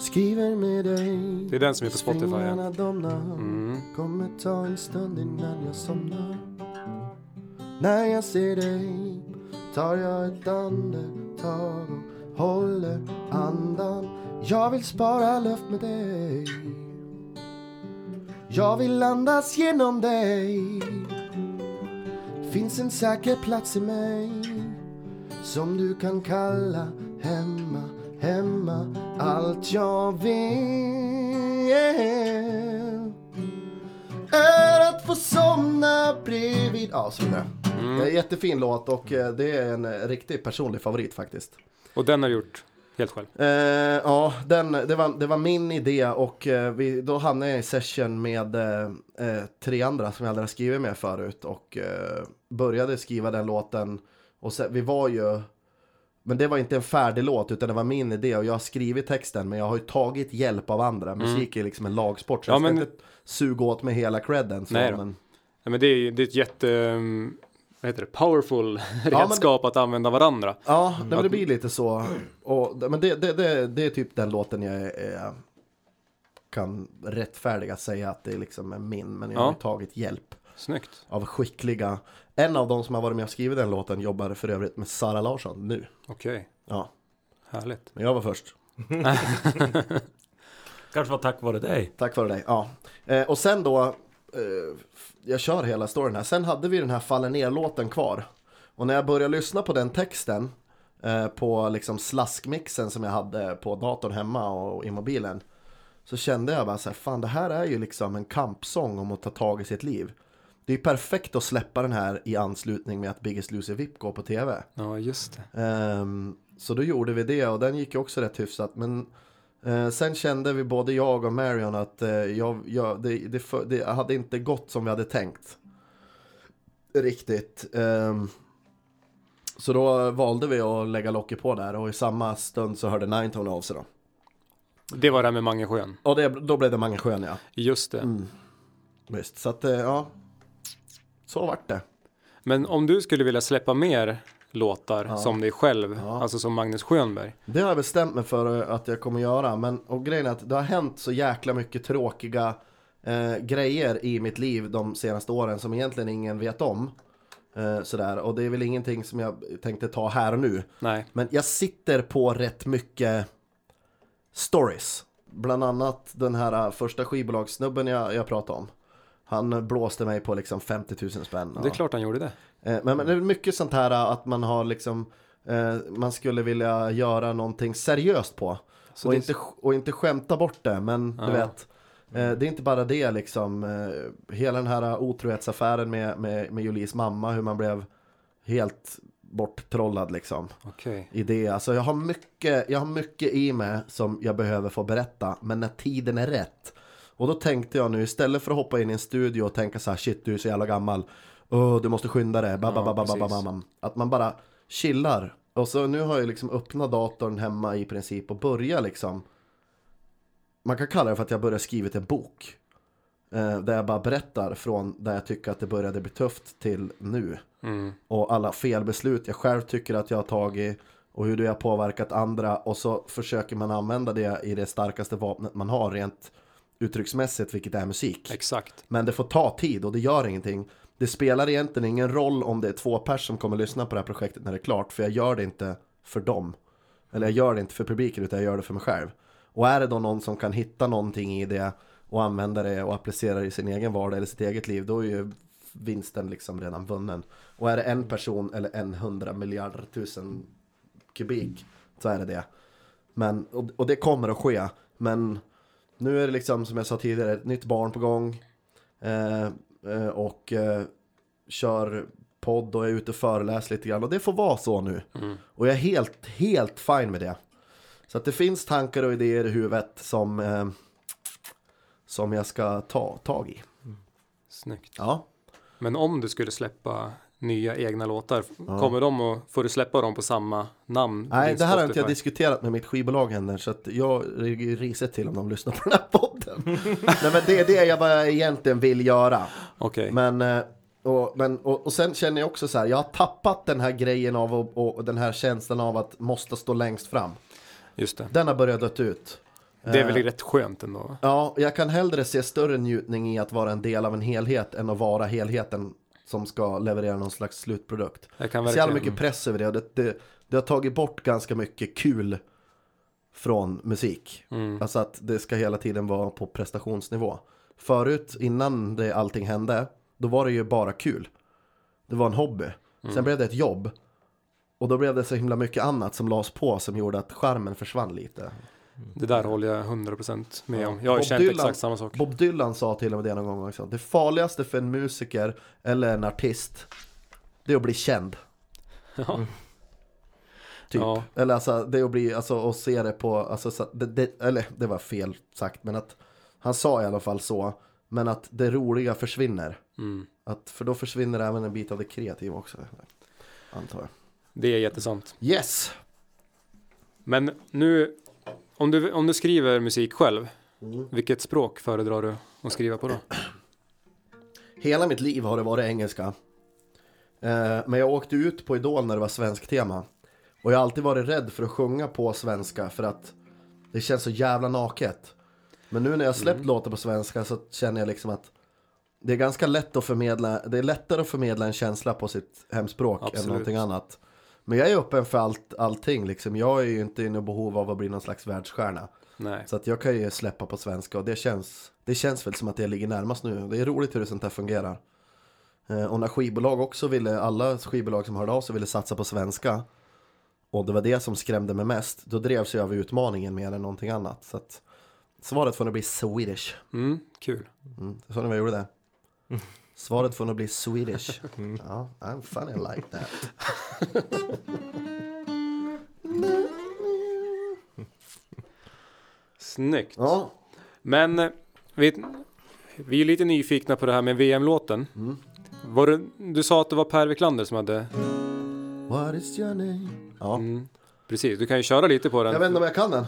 [SPEAKER 2] Skriver med dig
[SPEAKER 1] Det är den som är på Spotify, ja.
[SPEAKER 2] Domnar
[SPEAKER 1] Mm.
[SPEAKER 2] Kommer ta en stund innan jag somnar När jag ser dig tar jag ett andetag och håller andan Jag vill spara luft med dig. Jag vill andas genom dig. Finns en säker plats i mig Som du kan kalla hemma, hemma. Allt jag vill är att få somna bredvid. Ja, så vidare. Det är en jättefin låt och eh, det är en eh, riktig personlig favorit faktiskt.
[SPEAKER 1] Och den har du gjort helt själv?
[SPEAKER 2] Eh, ja, den, det, var, det var min idé och eh, vi, då hamnade jag i session med eh, eh, tre andra som jag aldrig har skrivit med förut och eh, började skriva den låten. Och sen, vi var ju, men det var inte en färdig låt utan det var min idé och jag har skrivit texten men jag har ju tagit hjälp av andra. Musik är liksom en lagsport så
[SPEAKER 1] Ja,
[SPEAKER 2] jag ska
[SPEAKER 1] men-
[SPEAKER 2] inte suga åt med hela credden. Så,
[SPEAKER 1] Nej
[SPEAKER 2] men,
[SPEAKER 1] Ja, men det är, det är ett jätte... Vad heter det? Powerful redskap att använda varandra.
[SPEAKER 2] Ja, nej, men det blir lite så. Och, men det, det, det, det är typ den låten jag är, kan rättfärdiga säga att det liksom är min. Men jag har
[SPEAKER 1] Ja.
[SPEAKER 2] ju tagit hjälp
[SPEAKER 1] Snyggt.
[SPEAKER 2] av skickliga. En av de som har varit med och skrivit den låten jobbar för övrigt med Sara Larsson nu.
[SPEAKER 1] Okej.
[SPEAKER 2] Ja,
[SPEAKER 1] Härligt.
[SPEAKER 2] men jag var först.
[SPEAKER 4] Kanske var tack vare dig.
[SPEAKER 2] Tack vare dig. Ja. Eh, och sen då, eh, jag kör hela storyn här. Sen hade vi den här Faller ner-låten kvar. Och när jag började lyssna på den texten eh, på liksom slaskmixen som jag hade på datorn hemma och i mobilen. Så kände jag bara så här, fan det här är ju liksom en kampsång om att ta tag i sitt liv. Det är ju perfekt att släppa den här i anslutning med att Biggest Loser VIP går på tv.
[SPEAKER 1] Ja, just det.
[SPEAKER 2] Ehm, så då gjorde vi det och den gick ju också rätt hyfsat. Men eh, sen kände vi både jag och Marion att eh, jag, jag, det, det, för, det hade inte gått som vi hade tänkt. Riktigt. Ehm, så då valde vi att lägga locket på där och i samma stund så hörde Ninetone av sig då.
[SPEAKER 1] Det var det här med Mangesjön.
[SPEAKER 2] Och det, då blev det Mangesjön ja.
[SPEAKER 1] Just det.
[SPEAKER 2] Mm. Visst, så att eh, ja. Så vart det.
[SPEAKER 1] Men om du skulle vilja släppa mer låtar
[SPEAKER 2] Ja.
[SPEAKER 1] som dig själv,
[SPEAKER 2] Ja.
[SPEAKER 1] alltså som Magnus Schönberg.
[SPEAKER 2] Det har jag bestämt mig för att jag kommer göra. Men och grejen är att det har hänt så jäkla mycket tråkiga eh, grejer i mitt liv de senaste åren som egentligen ingen vet om. Eh, sådär. Och det är väl ingenting som jag tänkte ta här och nu.
[SPEAKER 1] Nej,
[SPEAKER 2] Men jag sitter på rätt mycket stories. Bland annat den här eh, första skivbolagssnubben jag, jag pratade om. Han blåste mig på liksom 50 000 spänn.
[SPEAKER 1] det är klart han gjorde det.
[SPEAKER 2] Eh, Men, men det är mycket sånt här eh, att man har liksom eh, Man skulle vilja göra någonting seriöst på
[SPEAKER 1] Så
[SPEAKER 2] och,
[SPEAKER 1] det-
[SPEAKER 2] inte, och inte skämta bort det men
[SPEAKER 1] Ja.
[SPEAKER 2] du vet eh, Det är inte bara det liksom Hela den här otrohetsaffären med, med, med Julies mamma Hur man blev helt borttrollad liksom
[SPEAKER 1] Okej.
[SPEAKER 2] i det. Alltså jag har mycket, jag har mycket i mig som jag behöver få berätta, men när tiden är rätt. Och då tänkte jag nu, istället för att hoppa in i en studio och tänka så här, shit du är så jävla gammal, Åh, du måste skynda dig,
[SPEAKER 1] Ja,
[SPEAKER 2] att man bara chillar. Och så nu har jag liksom öppnat datorn hemma i princip och börjar liksom, man kan kalla det för att jag börjar skrivit en bok. Eh, där jag bara berättar från där jag tycker att det började bli tufft till nu.
[SPEAKER 1] Mm.
[SPEAKER 2] och alla felbeslut jag själv tycker att jag har tagit och hur det har påverkat andra. Och så försöker man använda det i det starkaste vapnet man har rent uttrycksmässigt vilket är musik.
[SPEAKER 1] Exakt.
[SPEAKER 2] Men det får ta tid och det gör ingenting. Det spelar egentligen ingen roll om det är två pers som kommer lyssna på det här projektet när det är klart för jag gör det inte för dem. Eller jag gör det inte för publiken utan jag gör det för mig själv. Och är det då någon som kan hitta någonting i det och använda det och applicera det i sin egen vardag eller sitt eget liv då är ju vinsten liksom redan vunnen. Och är det en person eller en hundra miljarder tusen kubik så är det det. Men, och, och det kommer att ske. Men nu är det liksom som jag sa tidigare ett nytt barn på gång. Eh, eh, och eh, kör podd och är ute och föreläser lite grann. Och det får vara så nu.
[SPEAKER 1] Mm.
[SPEAKER 2] Och jag är helt, helt fine med det. Så att det finns tankar och idéer i huvudet som, eh, som jag ska ta tag i.
[SPEAKER 1] Snyggt.
[SPEAKER 2] Ja.
[SPEAKER 1] Men om du skulle släppa nya egna låtar,
[SPEAKER 2] Ja.
[SPEAKER 1] kommer de att, får du släppa dem på samma namn?
[SPEAKER 2] Nej, det här har inte jag diskuterat med mitt skivbolag än. Så att jag är risigt till om de lyssnar på den här podden. Nej, men det är det jag bara egentligen vill göra.
[SPEAKER 1] Okej,
[SPEAKER 2] Men, eh, och, men och, och sen känner jag också så här, jag har tappat den här grejen av och, och den här känslan av att måste stå längst fram.
[SPEAKER 1] just det.
[SPEAKER 2] Den har börjat dött ut.
[SPEAKER 1] Det är väl
[SPEAKER 2] Eh,
[SPEAKER 1] rätt skönt ändå?
[SPEAKER 2] Ja, jag kan hellre se större njutning i att vara en del av en helhet än att vara helheten som ska leverera någon slags slutprodukt.
[SPEAKER 1] Jag kan
[SPEAKER 2] Det är så jävla
[SPEAKER 1] verkligen...
[SPEAKER 2] mycket press över det och det, det, det har tagit bort ganska mycket kul från musik.
[SPEAKER 1] Mm.
[SPEAKER 2] Alltså att det ska hela tiden vara på prestationsnivå. Förut, innan det allting hände, då var det ju bara kul. Det var en hobby.
[SPEAKER 1] Mm.
[SPEAKER 2] Sen blev det ett jobb. Och då blev det så himla mycket annat som lades på som gjorde att charmen försvann lite.
[SPEAKER 1] Det där håller jag 100% med
[SPEAKER 2] Ja.
[SPEAKER 1] om. Jag har
[SPEAKER 2] Bob
[SPEAKER 1] känt
[SPEAKER 2] Dylan-
[SPEAKER 1] exakt samma sak.
[SPEAKER 2] Bob Dylan sa till och med det någon gång också. Det farligaste för en musiker eller en artist, det är att bli känd.
[SPEAKER 1] Ja.
[SPEAKER 2] Typ.
[SPEAKER 1] Ja.
[SPEAKER 2] Eller alltså, det är att bli, alltså att se det på, alltså, så, det, det, eller det var fel sagt, men att han sa i alla fall så. Men att det roliga försvinner.
[SPEAKER 1] Mm.
[SPEAKER 2] Att, för då försvinner även en bit av det kreativa också. Antar jag.
[SPEAKER 1] Det är jättesant.
[SPEAKER 2] Yes!
[SPEAKER 1] Men nu, om du, om du skriver musik själv,
[SPEAKER 2] Mm.
[SPEAKER 1] vilket språk föredrar du att skriva på då?
[SPEAKER 2] Hela mitt liv har det varit engelska. Eh, men jag åkte ut på Idol när det var svensk tema. Och jag har alltid varit rädd för att sjunga på svenska för att det känns så jävla naket. Men nu när jag släppt låtar på svenska så känner jag liksom att det är ganska lätt att förmedla, det är lättare att förmedla en känsla på sitt hemspråk än
[SPEAKER 1] Absolut.
[SPEAKER 2] någonting annat. Men jag är öppen för allt, allting liksom. Jag är ju inte i något behov av att bli någon slags världsstjärna.
[SPEAKER 1] Nej.
[SPEAKER 2] Så att jag kan ju släppa på svenska och det känns, det känns väl som att det ligger närmast nu. Det är roligt hur det sånt här fungerar. Eh, Och när skivbolag också ville, alla skivbolag som hörde av sig ville satsa på svenska. Och det var det som skrämde mig mest. Då drevs jag av utmaningen mer än någonting annat. Så att svaret får nog bli Swedish.
[SPEAKER 1] Mm, kul.
[SPEAKER 2] Mm, ni vad jag gjorde det. Svaret får nog bli Swedish. Ja, I'm funny like that.
[SPEAKER 1] Snyggt.
[SPEAKER 2] Ja,
[SPEAKER 1] Men eh, vi, vi är lite nyfikna på det här med VM-låten.
[SPEAKER 2] Mm.
[SPEAKER 1] Var det, du sa att det var Per Wiklander som hade...
[SPEAKER 2] what is your name? Ja,
[SPEAKER 1] Mm, precis, du kan ju köra lite på den.
[SPEAKER 2] jag vet inte om jag kan den.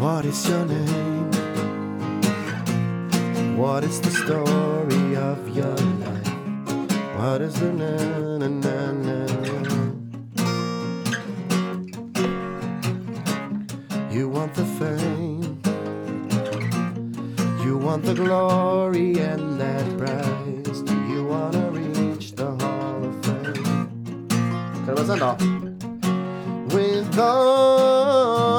[SPEAKER 2] What is your name? What is the story of your life? What is the na na na na You want the fame You want the glory and that prize Do you wanna reach the hall of fame? Kan det vara sen då? With all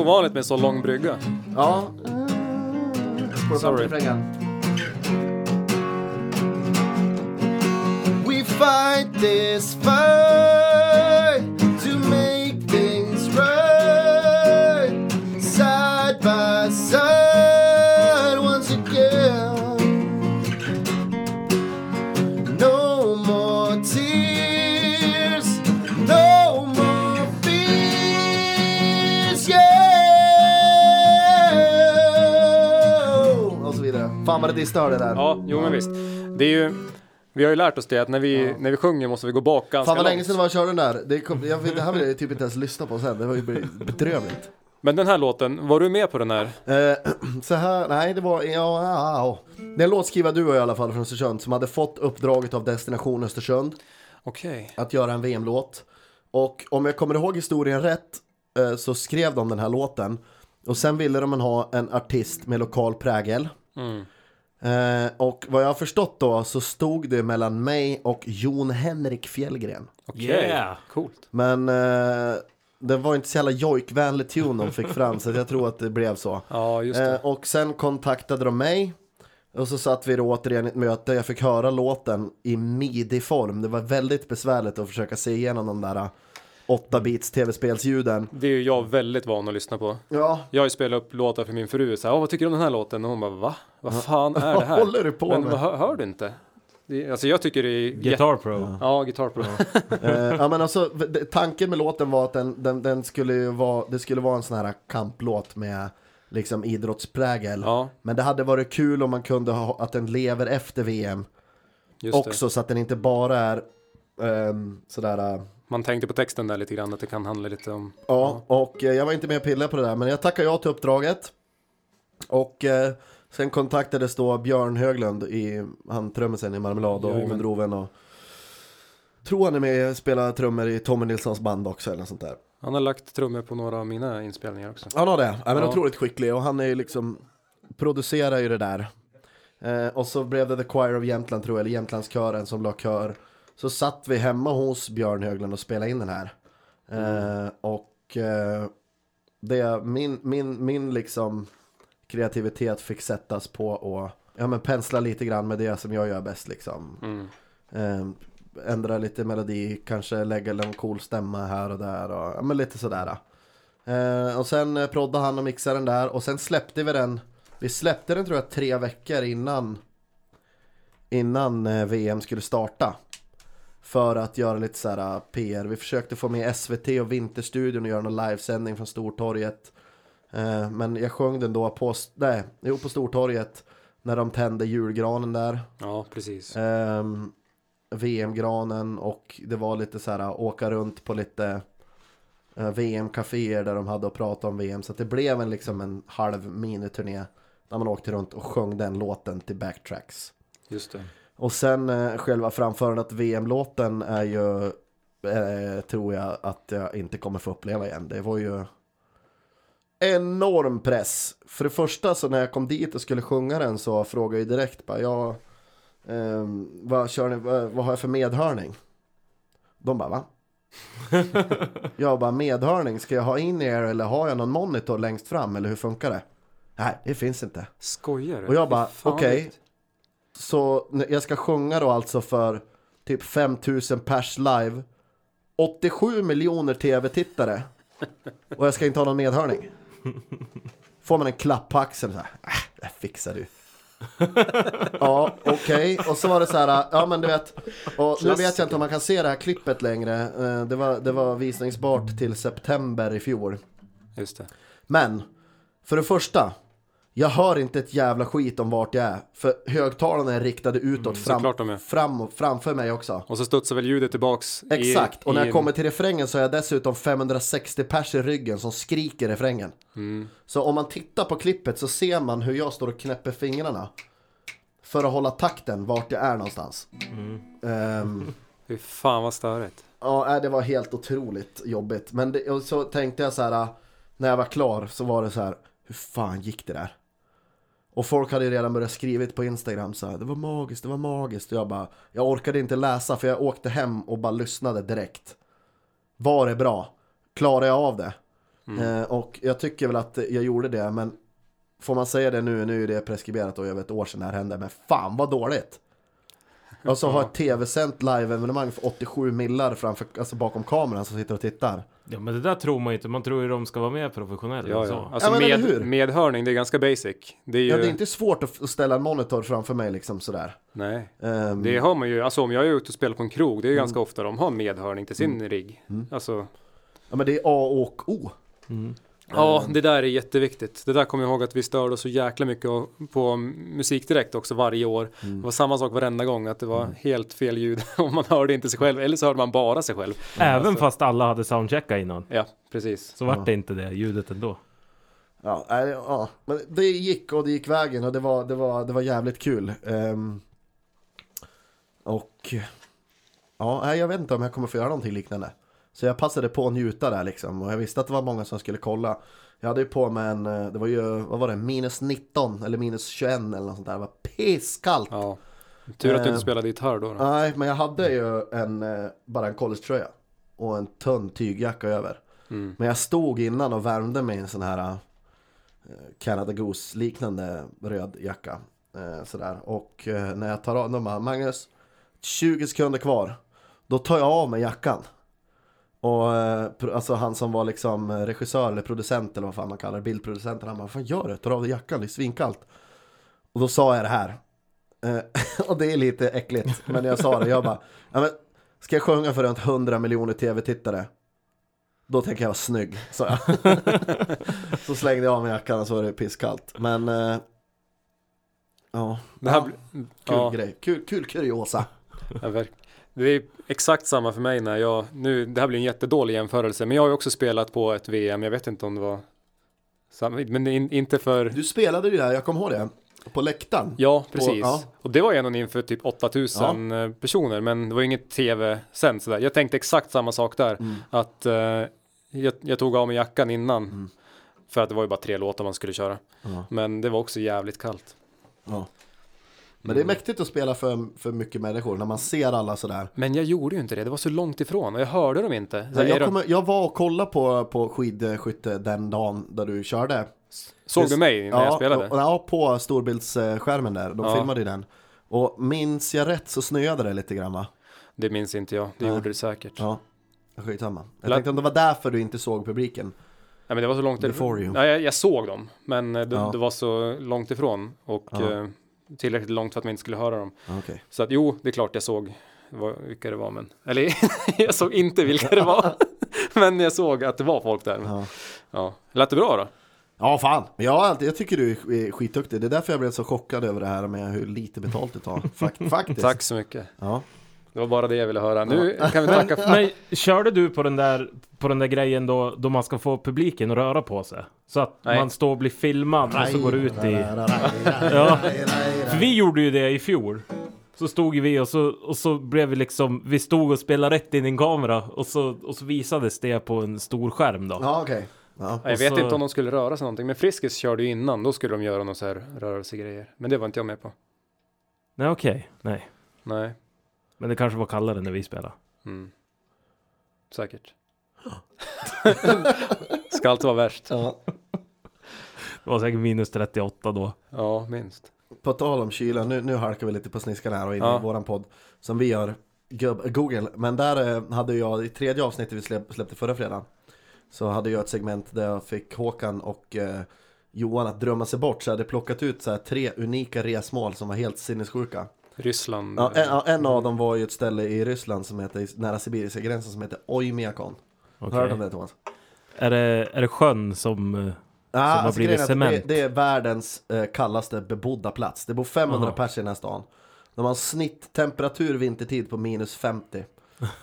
[SPEAKER 1] ovanligt med så lång brygga.
[SPEAKER 2] Ja. Spår fram
[SPEAKER 1] Sorry.
[SPEAKER 2] refrängen. We fight this fight Fan vad det där
[SPEAKER 1] Ja, jo men visst. Det är ju... Vi har ju lärt oss det att när vi, när vi sjunger måste vi gå bak ganska
[SPEAKER 2] Fan vad länge sedan det var jag körde den där. Det, kom, jag, det här vill jag typ inte ens lyssna på sen. Det var ju bedrövligt.
[SPEAKER 1] Men den här låten, var du med på den här?
[SPEAKER 2] Eh, så här, nej det var, ja, ja, ja. Det är en låtskrivare i alla fall från Östersund som hade fått uppdraget av Destination Östersund
[SPEAKER 1] Okej.
[SPEAKER 2] att göra en VM-låt. Och om jag kommer ihåg historien rätt eh, så skrev de den här låten. Och sen ville de ha en artist med lokal prägel.
[SPEAKER 1] Mm.
[SPEAKER 2] Eh, och vad jag har förstått då så stod det mellan mig och Jon Henrik Fjällgren.
[SPEAKER 1] Okej,
[SPEAKER 4] Yeah.
[SPEAKER 1] coolt.
[SPEAKER 2] Men eh, det var inte så jävla jojkvänlig tune de fick fram så jag tror att det blev så.
[SPEAKER 1] Ja, just det.
[SPEAKER 2] Eh, och sen kontaktade de mig och så satt vi då återigen i ett möte. Jag fick höra låten i midi-form. Det var väldigt besvärligt att försöka se igenom de där 8-bits tv-spelsljuden.
[SPEAKER 1] Det är ju jag väldigt van att lyssna på.
[SPEAKER 2] Ja,
[SPEAKER 1] Jag har ju spelat upp låtar för min fru, så här, "Åh, vad tycker du om den här låten? Och hon bara, va? Vad fan är det här?
[SPEAKER 2] Vad håller du på
[SPEAKER 1] Men
[SPEAKER 2] med?
[SPEAKER 1] hör, hör du inte? Det, alltså jag tycker det är...
[SPEAKER 4] Guitar Pro.
[SPEAKER 1] Ja, Guitar Pro.
[SPEAKER 2] eh, ja men alltså tanken med låten var att den, den, den skulle ju vara, det skulle vara en sån här kamplåt med liksom idrottsprägel.
[SPEAKER 1] Ja,
[SPEAKER 2] Men det hade varit kul om man kunde ha, att den lever efter VM.
[SPEAKER 1] just
[SPEAKER 2] också så att den inte bara är ehm, sådär
[SPEAKER 1] det. Man tänkte på texten där lite grann, att det kan handla lite om...
[SPEAKER 2] Ja, och eh, jag var inte med och pillade på det där, men jag tackade ja till uppdraget. Och eh, sen kontaktades då Björn Höglund, i, han trummisen i Marmelad och. Ovendroven och tror han är med och spelar trummor i Tommy Nilssons band också eller något sånt där.
[SPEAKER 1] Han har lagt trummor på några av mina inspelningar också.
[SPEAKER 2] Han har det, ja, men
[SPEAKER 1] Ja.
[SPEAKER 2] otroligt skicklig och han är ju liksom producerar ju det där. Eh, och så blev det The Choir of Jämtland tror jag, eller Jämtlandskören som la kör. Så satt vi hemma hos Björn Höglund och spelade in den här. Eh, och eh, det, min, min, min liksom kreativitet fick sättas på och ja, men pensla lite grann med det som jag gör bäst liksom.
[SPEAKER 1] Mm.
[SPEAKER 2] Eh, ändra lite melodi, kanske lägga en cool stämma här och där och ja, men lite sådär. Eh, och sen eh, proddade han och mixade den där och sen släppte vi den. Vi släppte den tror jag tre veckor innan innan eh, VM skulle starta. För att göra lite så här eh, PR. Vi försökte få med SVT och Vinterstudion och göra någon livesändning från Stortorget. Eh, men jag sjöng den då på, nej, jo, på Stortorget när de tände julgranen där.
[SPEAKER 1] Ja, precis.
[SPEAKER 2] Ehm, VM-granen och det var lite så här åka runt på lite eh, VM-caféer där de hade att prata om VM. Så det blev en, liksom en halv miniturné där man åkte runt och sjöng den låten till backtracks.
[SPEAKER 1] Just det.
[SPEAKER 2] Och sen eh, själva framförandet VM-låten är ju, eh, tror jag att jag inte kommer få uppleva igen. Det var ju enorm press. För det första så när jag kom dit och skulle sjunga den så frågade jag direkt bara, ja, ehm, vad, kör ni, vad, vad har jag för medhörning? De bara va? jag bara medhörning, ska jag ha in er eller har jag någon monitor längst fram eller hur funkar det? Nej, det finns inte.
[SPEAKER 1] Skojar du?
[SPEAKER 2] Och jag bara, okej.
[SPEAKER 1] vet-
[SPEAKER 2] Så jag ska sjunga då alltså för typ 5000 pers live 87 miljoner tv-tittare och jag ska inte ha någon medhörning. Får man en klapp på axeln så här, äh, det fixar du. ja, okej. Och så var det så här, ja men du vet. Och nu vet jag inte om man kan se det här klippet längre. Eh, Det var, det var visningsbart till september i fjol.
[SPEAKER 1] Just det.
[SPEAKER 2] Men, för det första. Jag hör inte ett jävla skit om vart jag är. För högtalarna är riktade utåt fram,
[SPEAKER 1] såklart de är.
[SPEAKER 2] fram, framför mig också.
[SPEAKER 1] Och så studsar väl ljudet tillbaks i-
[SPEAKER 2] Exakt, och när
[SPEAKER 1] i-
[SPEAKER 2] jag kommer till refrängen så har jag dessutom 560 pers i ryggen som skriker refrängen.
[SPEAKER 1] Mm.
[SPEAKER 2] Så om man tittar på klippet så ser man hur jag står och knäpper fingrarna. För att hålla takten vart jag är någonstans.
[SPEAKER 1] Mm.
[SPEAKER 2] Ehm,
[SPEAKER 1] Fy fan vad störigt.
[SPEAKER 2] Ja, nej, det var helt otroligt jobbigt. Men det, och så tänkte jag så här, när jag var klar så var det så här, hur fan gick det där? Och folk hade ju redan börjat skrivit på Instagram så här, det var magiskt, det var magiskt. Och jag bara, jag orkade inte läsa för jag åkte hem och bara lyssnade direkt. Var det bra? Klarade jag av det? Eh, och jag tycker väl att jag gjorde det, men får man säga det nu, nu är det preskriberat och över ett år sedan det här hände, men fan vad dåligt! Och så har ett tv-sänt live-evenemang för 87 millar framför, alltså bakom kameran som sitter och tittar.
[SPEAKER 4] Ja men det där tror man ju inte, man tror ju de ska vara mer professionella
[SPEAKER 1] Ja, ja. Alltså
[SPEAKER 2] Ja,
[SPEAKER 1] med, medhörning, det är ganska basic. Det är ju...
[SPEAKER 2] Ja, det är inte svårt att ställa en monitor framför mig liksom sådär.
[SPEAKER 1] Nej.
[SPEAKER 2] Ehm,
[SPEAKER 1] Det har man ju, alltså om jag är ute och spelar på en krog, det
[SPEAKER 2] Mm.
[SPEAKER 1] är ju ganska ofta de har medhörning till sin rigg. Alltså,
[SPEAKER 2] Ja men det är A och O.
[SPEAKER 1] ja, det där är jätteviktigt. Det där kommer jag ihåg att vi störde oss så jäkla mycket på musik direkt också varje år.
[SPEAKER 2] Mm.
[SPEAKER 1] Det var samma sak varenda gång, att det var helt fel ljud och man hörde inte sig själv, eller så hörde man bara sig själv.
[SPEAKER 4] Även fast alla hade soundcheckat innan.
[SPEAKER 1] Ja, precis.
[SPEAKER 4] Så vart det inte det ljudet ändå.
[SPEAKER 2] Ja, nej, ja, men det gick och det gick vägen och det var, det var, det var jävligt kul. Ehm, och ja, jag vet inte om jag kommer få göra någonting liknande. Så jag passade på att njuta där liksom och jag visste att det var många som skulle kolla. Jag hade ju på mig en, eh, det var ju, vad var det, minus 19 eller minus 21 eller något sånt där. Det var pisskallt.
[SPEAKER 1] Ja. Tur att du
[SPEAKER 2] Eh,
[SPEAKER 1] inte spelade gitarr då. då.
[SPEAKER 2] Nej, men jag hade ju en, eh, bara en collegetröja och en tunn tygjacka över.
[SPEAKER 1] Mm.
[SPEAKER 2] Men jag stod innan och värmde mig i en sån här eh, Canada Goose liknande röd jacka. Eh, sådär. Och eh, när jag tar av, de bara Magnus, 20 sekunder kvar. Då tar jag av mig jackan. Och eh, alltså han som var liksom eh, regissör eller producent eller vad fan man kallar det, bildproducenten, han bara Vad fan gör du? Tar av dig jackan, det är svinkallt. Och då sa jag det här. Eh, och det är lite äckligt, men jag sa det, jag bara ja, men, Ska jag sjunga för runt 100 miljoner tv-tittare? Då tänker jag vara snygg, sa jag. så slängde jag av mig jackan och så var det pisskallt. Men... Eh, ja,
[SPEAKER 1] Det här
[SPEAKER 2] ja, kul
[SPEAKER 1] ja.
[SPEAKER 2] grej. Kul, kul kuriosa.
[SPEAKER 1] Ja, verk- det är exakt samma för mig när jag, nu, det här blir en jättedålig jämförelse, men jag har ju också spelat på ett VM, jag vet inte om det var samma, men in, inte för,
[SPEAKER 2] Du spelade ju där, jag kommer ihåg det. På läktaren.
[SPEAKER 1] ja precis,
[SPEAKER 2] ja.
[SPEAKER 1] och det var ju ändå inför typ 8000 eh, personer, men det var ju inget tv-sänt sådär. Jag tänkte exakt samma sak där,
[SPEAKER 2] Mm.
[SPEAKER 1] att eh, jag, jag tog av mig jackan innan, för att det var ju bara tre låtar man skulle köra,
[SPEAKER 2] Ja.
[SPEAKER 1] men det var också jävligt kallt.
[SPEAKER 2] Ja. Men det är mäktigt att spela för, för mycket människor när man ser alla sådär.
[SPEAKER 1] Men jag gjorde ju inte det, det var så långt ifrån och jag hörde dem inte. Så är
[SPEAKER 2] jag, kommer, jag var och kollade på, på skidskytte den dagen där du körde.
[SPEAKER 1] Såg du mig när jag spelade?
[SPEAKER 2] och- Ja, på storbildsskärmen där. De
[SPEAKER 1] Ja.
[SPEAKER 2] filmade ju den. Och minns jag rätt så snöade det lite grann va?
[SPEAKER 1] Det minns inte jag, det
[SPEAKER 2] Nej.
[SPEAKER 1] gjorde det säkert.
[SPEAKER 2] Ja. Skitsamma. Jag
[SPEAKER 1] La-
[SPEAKER 2] tänkte om det var därför du inte såg publiken.
[SPEAKER 1] Ja, men det var så långt. Ja, jag, jag såg dem, men eh, det,
[SPEAKER 2] Ja.
[SPEAKER 1] det var så långt ifrån och
[SPEAKER 2] Ja.
[SPEAKER 1] eh, tillräckligt långt för att man inte skulle höra dem.
[SPEAKER 2] Ja, Okej.
[SPEAKER 1] Så att jo, det är klart jag såg vad, vilka det var, men eller jag såg inte vilka det var, men jag såg att det var folk där.
[SPEAKER 2] Ja.
[SPEAKER 1] Ja, lät det bra då?
[SPEAKER 2] Ja, fan. Jag, jag tycker du är sk- skitduktig. Det är därför jag blev så chockad över det här med hur lite betalt du tar. Fak- faktiskt.
[SPEAKER 1] Tack så mycket.
[SPEAKER 2] Ja.
[SPEAKER 1] Det var bara det jag ville höra. Nu kan vi tacka för...
[SPEAKER 4] Men körde du på den där, på den där grejen då, då man ska få publiken att röra på sig? Så att
[SPEAKER 1] Nej.
[SPEAKER 4] man står och blir filmad och så går ut i... Ja. För vi gjorde ju det i fjol. Så stod vi och så, och så blev vi liksom, vi stod och spelade rätt in i en kamera och så, och så visades det på en stor skärm då.
[SPEAKER 2] Ja, okej. Ja.
[SPEAKER 1] Jag vet
[SPEAKER 4] så-
[SPEAKER 1] inte om de skulle röra sig någonting, men Friskis körde ju innan, då skulle de göra någon så här rörelsegrejer. Men det var inte jag med på.
[SPEAKER 4] Nej okej, nej.
[SPEAKER 1] Nej.
[SPEAKER 4] Men det kanske var kallare när vi spelade.
[SPEAKER 1] Mm. Säkert. Ska alltid vara värst.
[SPEAKER 2] Ja.
[SPEAKER 4] Det var säkert minus 38 då.
[SPEAKER 1] Ja, minst.
[SPEAKER 2] På tal om kyla, nu, nu halkar vi lite på sniskan här och in
[SPEAKER 1] Ja.
[SPEAKER 2] i våran podd som vi gör, Google. Men där eh, hade jag, i tredje avsnittet vi släpp, släppte förra fredagen, så hade jag ett segment där jag fick Håkan och eh, Johan att drömma sig bort. Så jag hade plockat ut så här, tre unika resmål som var helt sinnessjuka.
[SPEAKER 1] Ryssland.
[SPEAKER 2] Ja, en, ja, en av dem var ju ett ställe i Ryssland som heter, nära sibiriska gränsen som heter Oymyakon.
[SPEAKER 4] Okej.
[SPEAKER 2] Har du hört om det Thomas?
[SPEAKER 4] Är, det, är det sjön som... eh,
[SPEAKER 2] Ja,
[SPEAKER 4] har
[SPEAKER 2] alltså,
[SPEAKER 4] blivit
[SPEAKER 2] grejen är att
[SPEAKER 4] cement.
[SPEAKER 2] Det, det är världens eh, kallaste bebodda plats. Det bor 500
[SPEAKER 4] Aha.
[SPEAKER 2] pers i den här stan. De har en snitttemperatur vintertid på minus 50.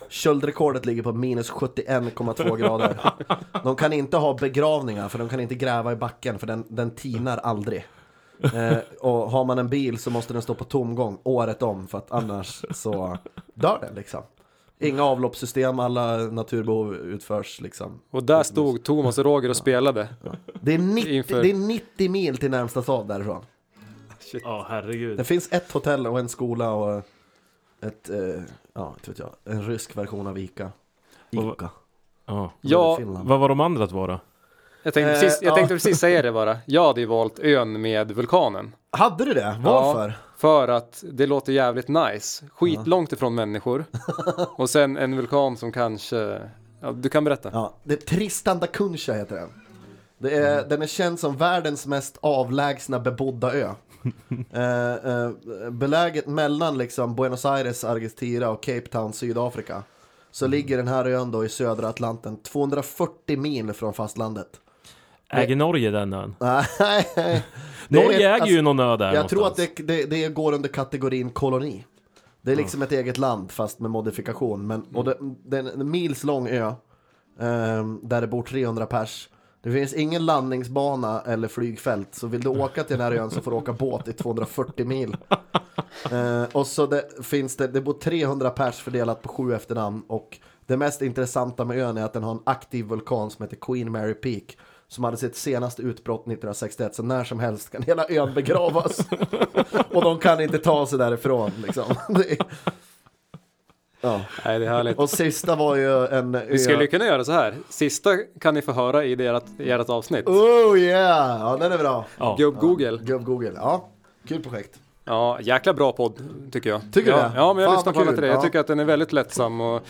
[SPEAKER 2] Köldrekordet ligger på minus 71,2 grader. De kan inte ha begravningar för de kan inte gräva i backen för den, den tinar aldrig. Eh, och har man en bil så måste den stå på tomgång året om för att annars så dör den liksom. Inga avloppssystem, alla naturbehov utförs liksom.
[SPEAKER 1] Och där stod Thomas och Roger och spelade.
[SPEAKER 2] Det är 90,
[SPEAKER 1] Inför-
[SPEAKER 2] det är 90 mil till närmsta stad därifrån.
[SPEAKER 4] Ja, herregud.
[SPEAKER 2] Det finns ett hotell och en skola och ett, eh, ja, vet jag, en rysk version av Ica.
[SPEAKER 4] Vad-
[SPEAKER 2] Ica.
[SPEAKER 4] Ja.
[SPEAKER 1] Ja,
[SPEAKER 2] Finland.
[SPEAKER 4] Vad var de andra två då?
[SPEAKER 1] Jag tänkte,
[SPEAKER 2] Eh,
[SPEAKER 1] precis, jag
[SPEAKER 2] ja.
[SPEAKER 1] tänkte precis säga det bara. Jag hade ju valt ön med vulkanen.
[SPEAKER 2] Hade du det? Varför?
[SPEAKER 1] För att det låter jävligt nice. Skitlångt ifrån människor. Och sen en vulkan som kanske... Ja, du kan berätta.
[SPEAKER 2] Ja, det är Tristan da Cunha heter den. Det är, Den är känd som världens mest avlägsna bebodda ö. eh, eh, beläget mellan liksom Buenos Aires, Argentina och Cape Town, Sydafrika. Så ligger den här ön då i södra Atlanten, 240 mil från fastlandet.
[SPEAKER 4] Äger Norge den ön?
[SPEAKER 2] Nej,
[SPEAKER 4] Norge
[SPEAKER 2] är-
[SPEAKER 4] äger ju någon ö där
[SPEAKER 2] Jag tror att det, det, det går under kategorin koloni. Det är liksom ett eget land fast med modifikation. Men, och det, det är en mils lång ö ehm, där det bor 300 pers. Det finns ingen landningsbana eller flygfält. Så vill du åka till den här ön så får du åka båt i 240 mil. Eh, och så det, finns det, det bor 300 pers fördelat på sju efternamn. Och det mest intressanta med ön är att den har en aktiv vulkan som heter Queen Mary Peak. Som hade sitt senaste utbrott 1961, så när som helst kan hela ön begravas. och de kan inte ta sig därifrån liksom. Ja.
[SPEAKER 1] Nej, det är härligt.
[SPEAKER 2] Och sista var ju en ö...
[SPEAKER 1] Vi skulle ju kunna göra så här. Sista kan ni få höra i ert, i ert avsnitt.
[SPEAKER 2] Oh yeah! Ja, den är bra.
[SPEAKER 4] Ja.
[SPEAKER 1] Gubb-Google.
[SPEAKER 2] Gubb Google. Ja, kul projekt.
[SPEAKER 1] Ja, jäkla bra podd tycker jag.
[SPEAKER 2] Tycker du
[SPEAKER 1] ja,
[SPEAKER 2] det?
[SPEAKER 1] Ja, men jag
[SPEAKER 2] Fan,
[SPEAKER 1] lyssnar på alla tre. Jag
[SPEAKER 2] Ja.
[SPEAKER 1] tycker att den är väldigt lättsam och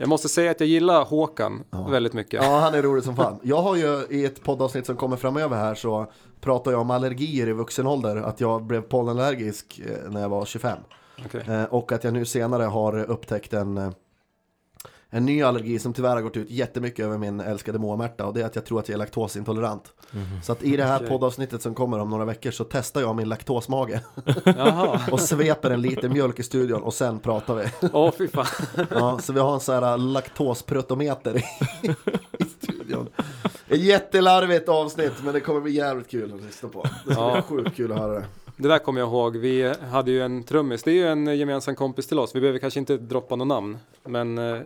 [SPEAKER 1] jag måste säga att jag gillar Håkan väldigt mycket.
[SPEAKER 2] Ja, han är rolig som fan. Jag har ju i ett poddavsnitt som kommer framöver här så pratar jag om allergier i vuxen ålder. Att jag blev pollenallergisk eh, när jag var 25.
[SPEAKER 1] Okej.
[SPEAKER 2] Eh, och att jag nu senare har upptäckt en, eh, en ny allergi som tyvärr har gått ut jättemycket över min älskade Moa-Märta. Och det är att jag tror att jag är laktosintolerant. Så att i det här poddavsnittet som kommer om några veckor så testar jag min laktosmage. Och sveper en liten mjölk i studion och sen pratar vi.
[SPEAKER 1] Åh, fy fan.
[SPEAKER 2] Ja, så vi har en sån här laktospruttometer i, i studion. Ett jättelarvigt avsnitt men det kommer bli jävligt kul att lyssna på. Det ska bli
[SPEAKER 1] Ja.
[SPEAKER 2] sjukt kul att höra det.
[SPEAKER 1] Det där kommer jag ihåg. Vi hade ju en trummis. Det är ju en gemensam kompis till oss. Vi behöver kanske inte droppa något namn. Men eh,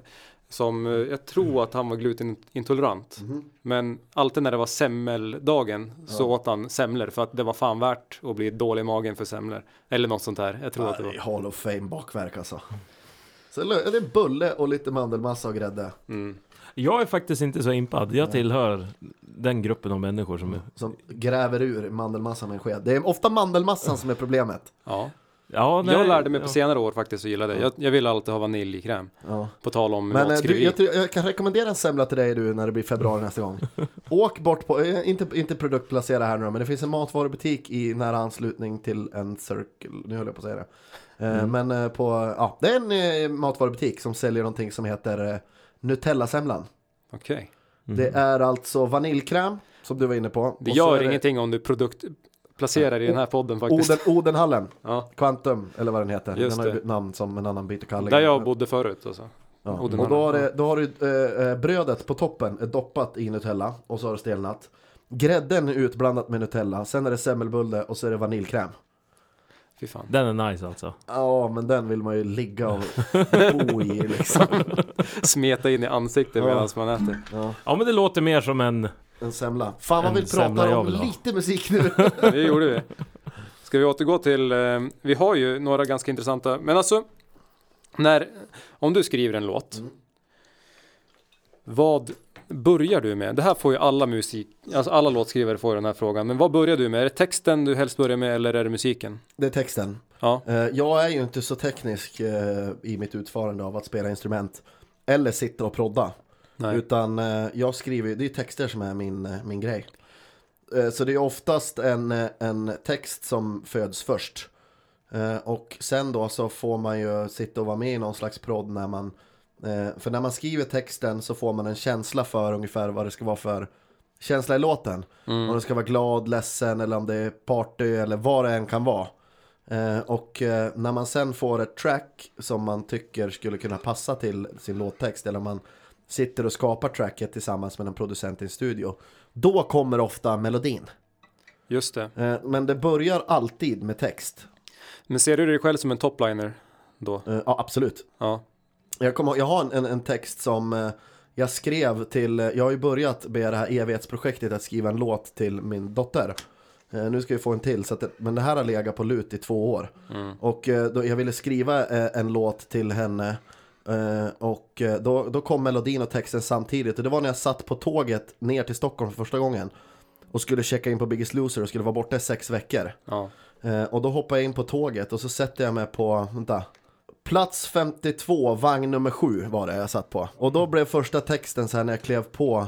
[SPEAKER 1] som, eh, jag tror att han var glutenintolerant. Men alltid när det var semmeldagen så åt han semlor. För att det var fan värt att bli dålig i magen för semlor. Eller något sånt där. Jag tror att det var.
[SPEAKER 2] Hall of Fame bakverk alltså. Så det är bulle och lite mandelmassa och grädde.
[SPEAKER 1] Mm.
[SPEAKER 4] Jag är faktiskt inte så impad. Jag tillhör den gruppen av människor som är...
[SPEAKER 2] Som gräver ur mandelmassan med en sked. Det är ofta mandelmassan som är problemet.
[SPEAKER 1] Ja.
[SPEAKER 4] Ja, nej,
[SPEAKER 1] Jag lärde mig på
[SPEAKER 4] ja.
[SPEAKER 1] senare år faktiskt att gilla det. Jag, jag vill alltid ha vaniljkräm.
[SPEAKER 2] Ja.
[SPEAKER 1] På tal om
[SPEAKER 2] Men eh, du, jag, tror- jag kan rekommendera en semla till dig du när det blir februari nästa gång. Åk bort på, eh, inte, inte produktplacera här nu men det finns en matvarubutik i nära anslutning till en Circle, nu höll jag på att säga det. Eh, Men eh, på, ja, det är en matvarubutik som säljer någonting som heter Nutella-semlan.
[SPEAKER 1] Okej.
[SPEAKER 2] Det är alltså vaniljkräm, som du var inne på.
[SPEAKER 1] Mm. Det gör ingenting om du produktplacerar i den här podden faktiskt.
[SPEAKER 2] Oden, Odenhallen,
[SPEAKER 1] Ja.
[SPEAKER 2] Quantum, eller vad den heter.
[SPEAKER 1] Just
[SPEAKER 2] den har ju bytt namn som en annan byter kalling.
[SPEAKER 1] Där jag bodde förut alltså.
[SPEAKER 2] Ja. Och
[SPEAKER 1] Odenhallen,
[SPEAKER 2] då har, det, då har du eh, eh, brödet på toppen är doppat i Nutella och så har det stelnat. Grädden är utblandat med Nutella, sen är det semmelbulle och så är det vaniljkräm.
[SPEAKER 1] Fy fan.
[SPEAKER 4] Den är nice alltså.
[SPEAKER 2] Ja, men den vill man ju ligga och bo i liksom.
[SPEAKER 1] Smeta in i ansiktet
[SPEAKER 2] Ja.
[SPEAKER 1] medan man äter.
[SPEAKER 2] Ja,
[SPEAKER 4] Ja men det låter mer som en...
[SPEAKER 2] en semla. Fan vad vi pratar om lite musik nu.
[SPEAKER 1] Det gjorde vi. Ska vi återgå till, eh, vi har ju några ganska intressanta, men alltså, när, om du skriver en låt, vad börjar du med? Det här får ju alla musik, alltså alla låtskrivare får den här frågan, men vad börjar du med? Är det texten du helst börjar med eller är det musiken?
[SPEAKER 2] Det är texten.
[SPEAKER 1] Ja,
[SPEAKER 2] Eh, Jag är ju inte så teknisk eh, i mitt utförande av att spela instrument eller sitta och prodda.
[SPEAKER 1] Nej.
[SPEAKER 2] Utan eh, jag skriver, det är texter som är min, eh, min grej. Eh, Så det är oftast en, en text som föds först. Och sen då så får man ju sitta och vara med i någon slags prodd när man För när man skriver texten så får man en känsla för ungefär vad det ska vara för känsla i låten.
[SPEAKER 1] Mm.
[SPEAKER 2] Om det ska vara glad, ledsen eller om det är party eller vad det än kan vara. Och när man sen får ett track som man tycker skulle kunna passa till sin låttext eller man sitter och skapar tracket tillsammans med en producent i en studio. Då kommer ofta melodin.
[SPEAKER 1] Just det.
[SPEAKER 2] Eh, men det börjar alltid med text.
[SPEAKER 1] Men ser du dig själv som en topliner då?
[SPEAKER 2] Eh, ja, absolut.
[SPEAKER 1] Ja.
[SPEAKER 2] Jag, kommer, jag har en, en, en text som eh, jag skrev till, jag har ju börjat med det här evighetsprojektet att skriva en låt till min dotter. Nu ska vi få en till, så att men det här har legat på lut i två år. Och eh, då, jag ville skriva en låt till henne eh, och eh, då, då kom melodin och texten samtidigt. Och det var när jag satt på tåget ner till Stockholm för första gången och skulle checka in på Biggest Loser och skulle vara borta i sex veckor.
[SPEAKER 1] ja.
[SPEAKER 2] Eh, och då hoppar jag in på tåget och så sätter jag mig på, vänta, plats 52, vagn nummer 7 var det jag satt på. Och då blev första texten så här när jag klev på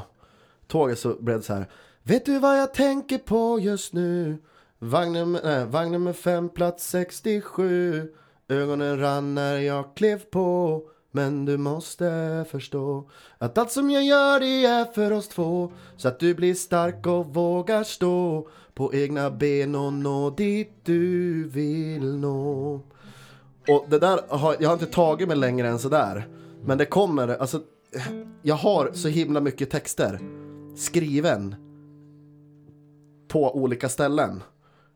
[SPEAKER 2] tåget så blev det så här. Vet du vad jag tänker på just nu? Vagn nummer, nej, vagn nummer 5, plats 67. Ögonen rann när jag klev på. Men du måste förstå att allt som jag gör det är för oss två. Så att du blir stark och vågar stå på egna ben och nå dit du vill nå. Och det där har, jag har inte tagit mig längre än sådär. Men det kommer, alltså Jag har så himla mycket texter Skriven På olika ställen.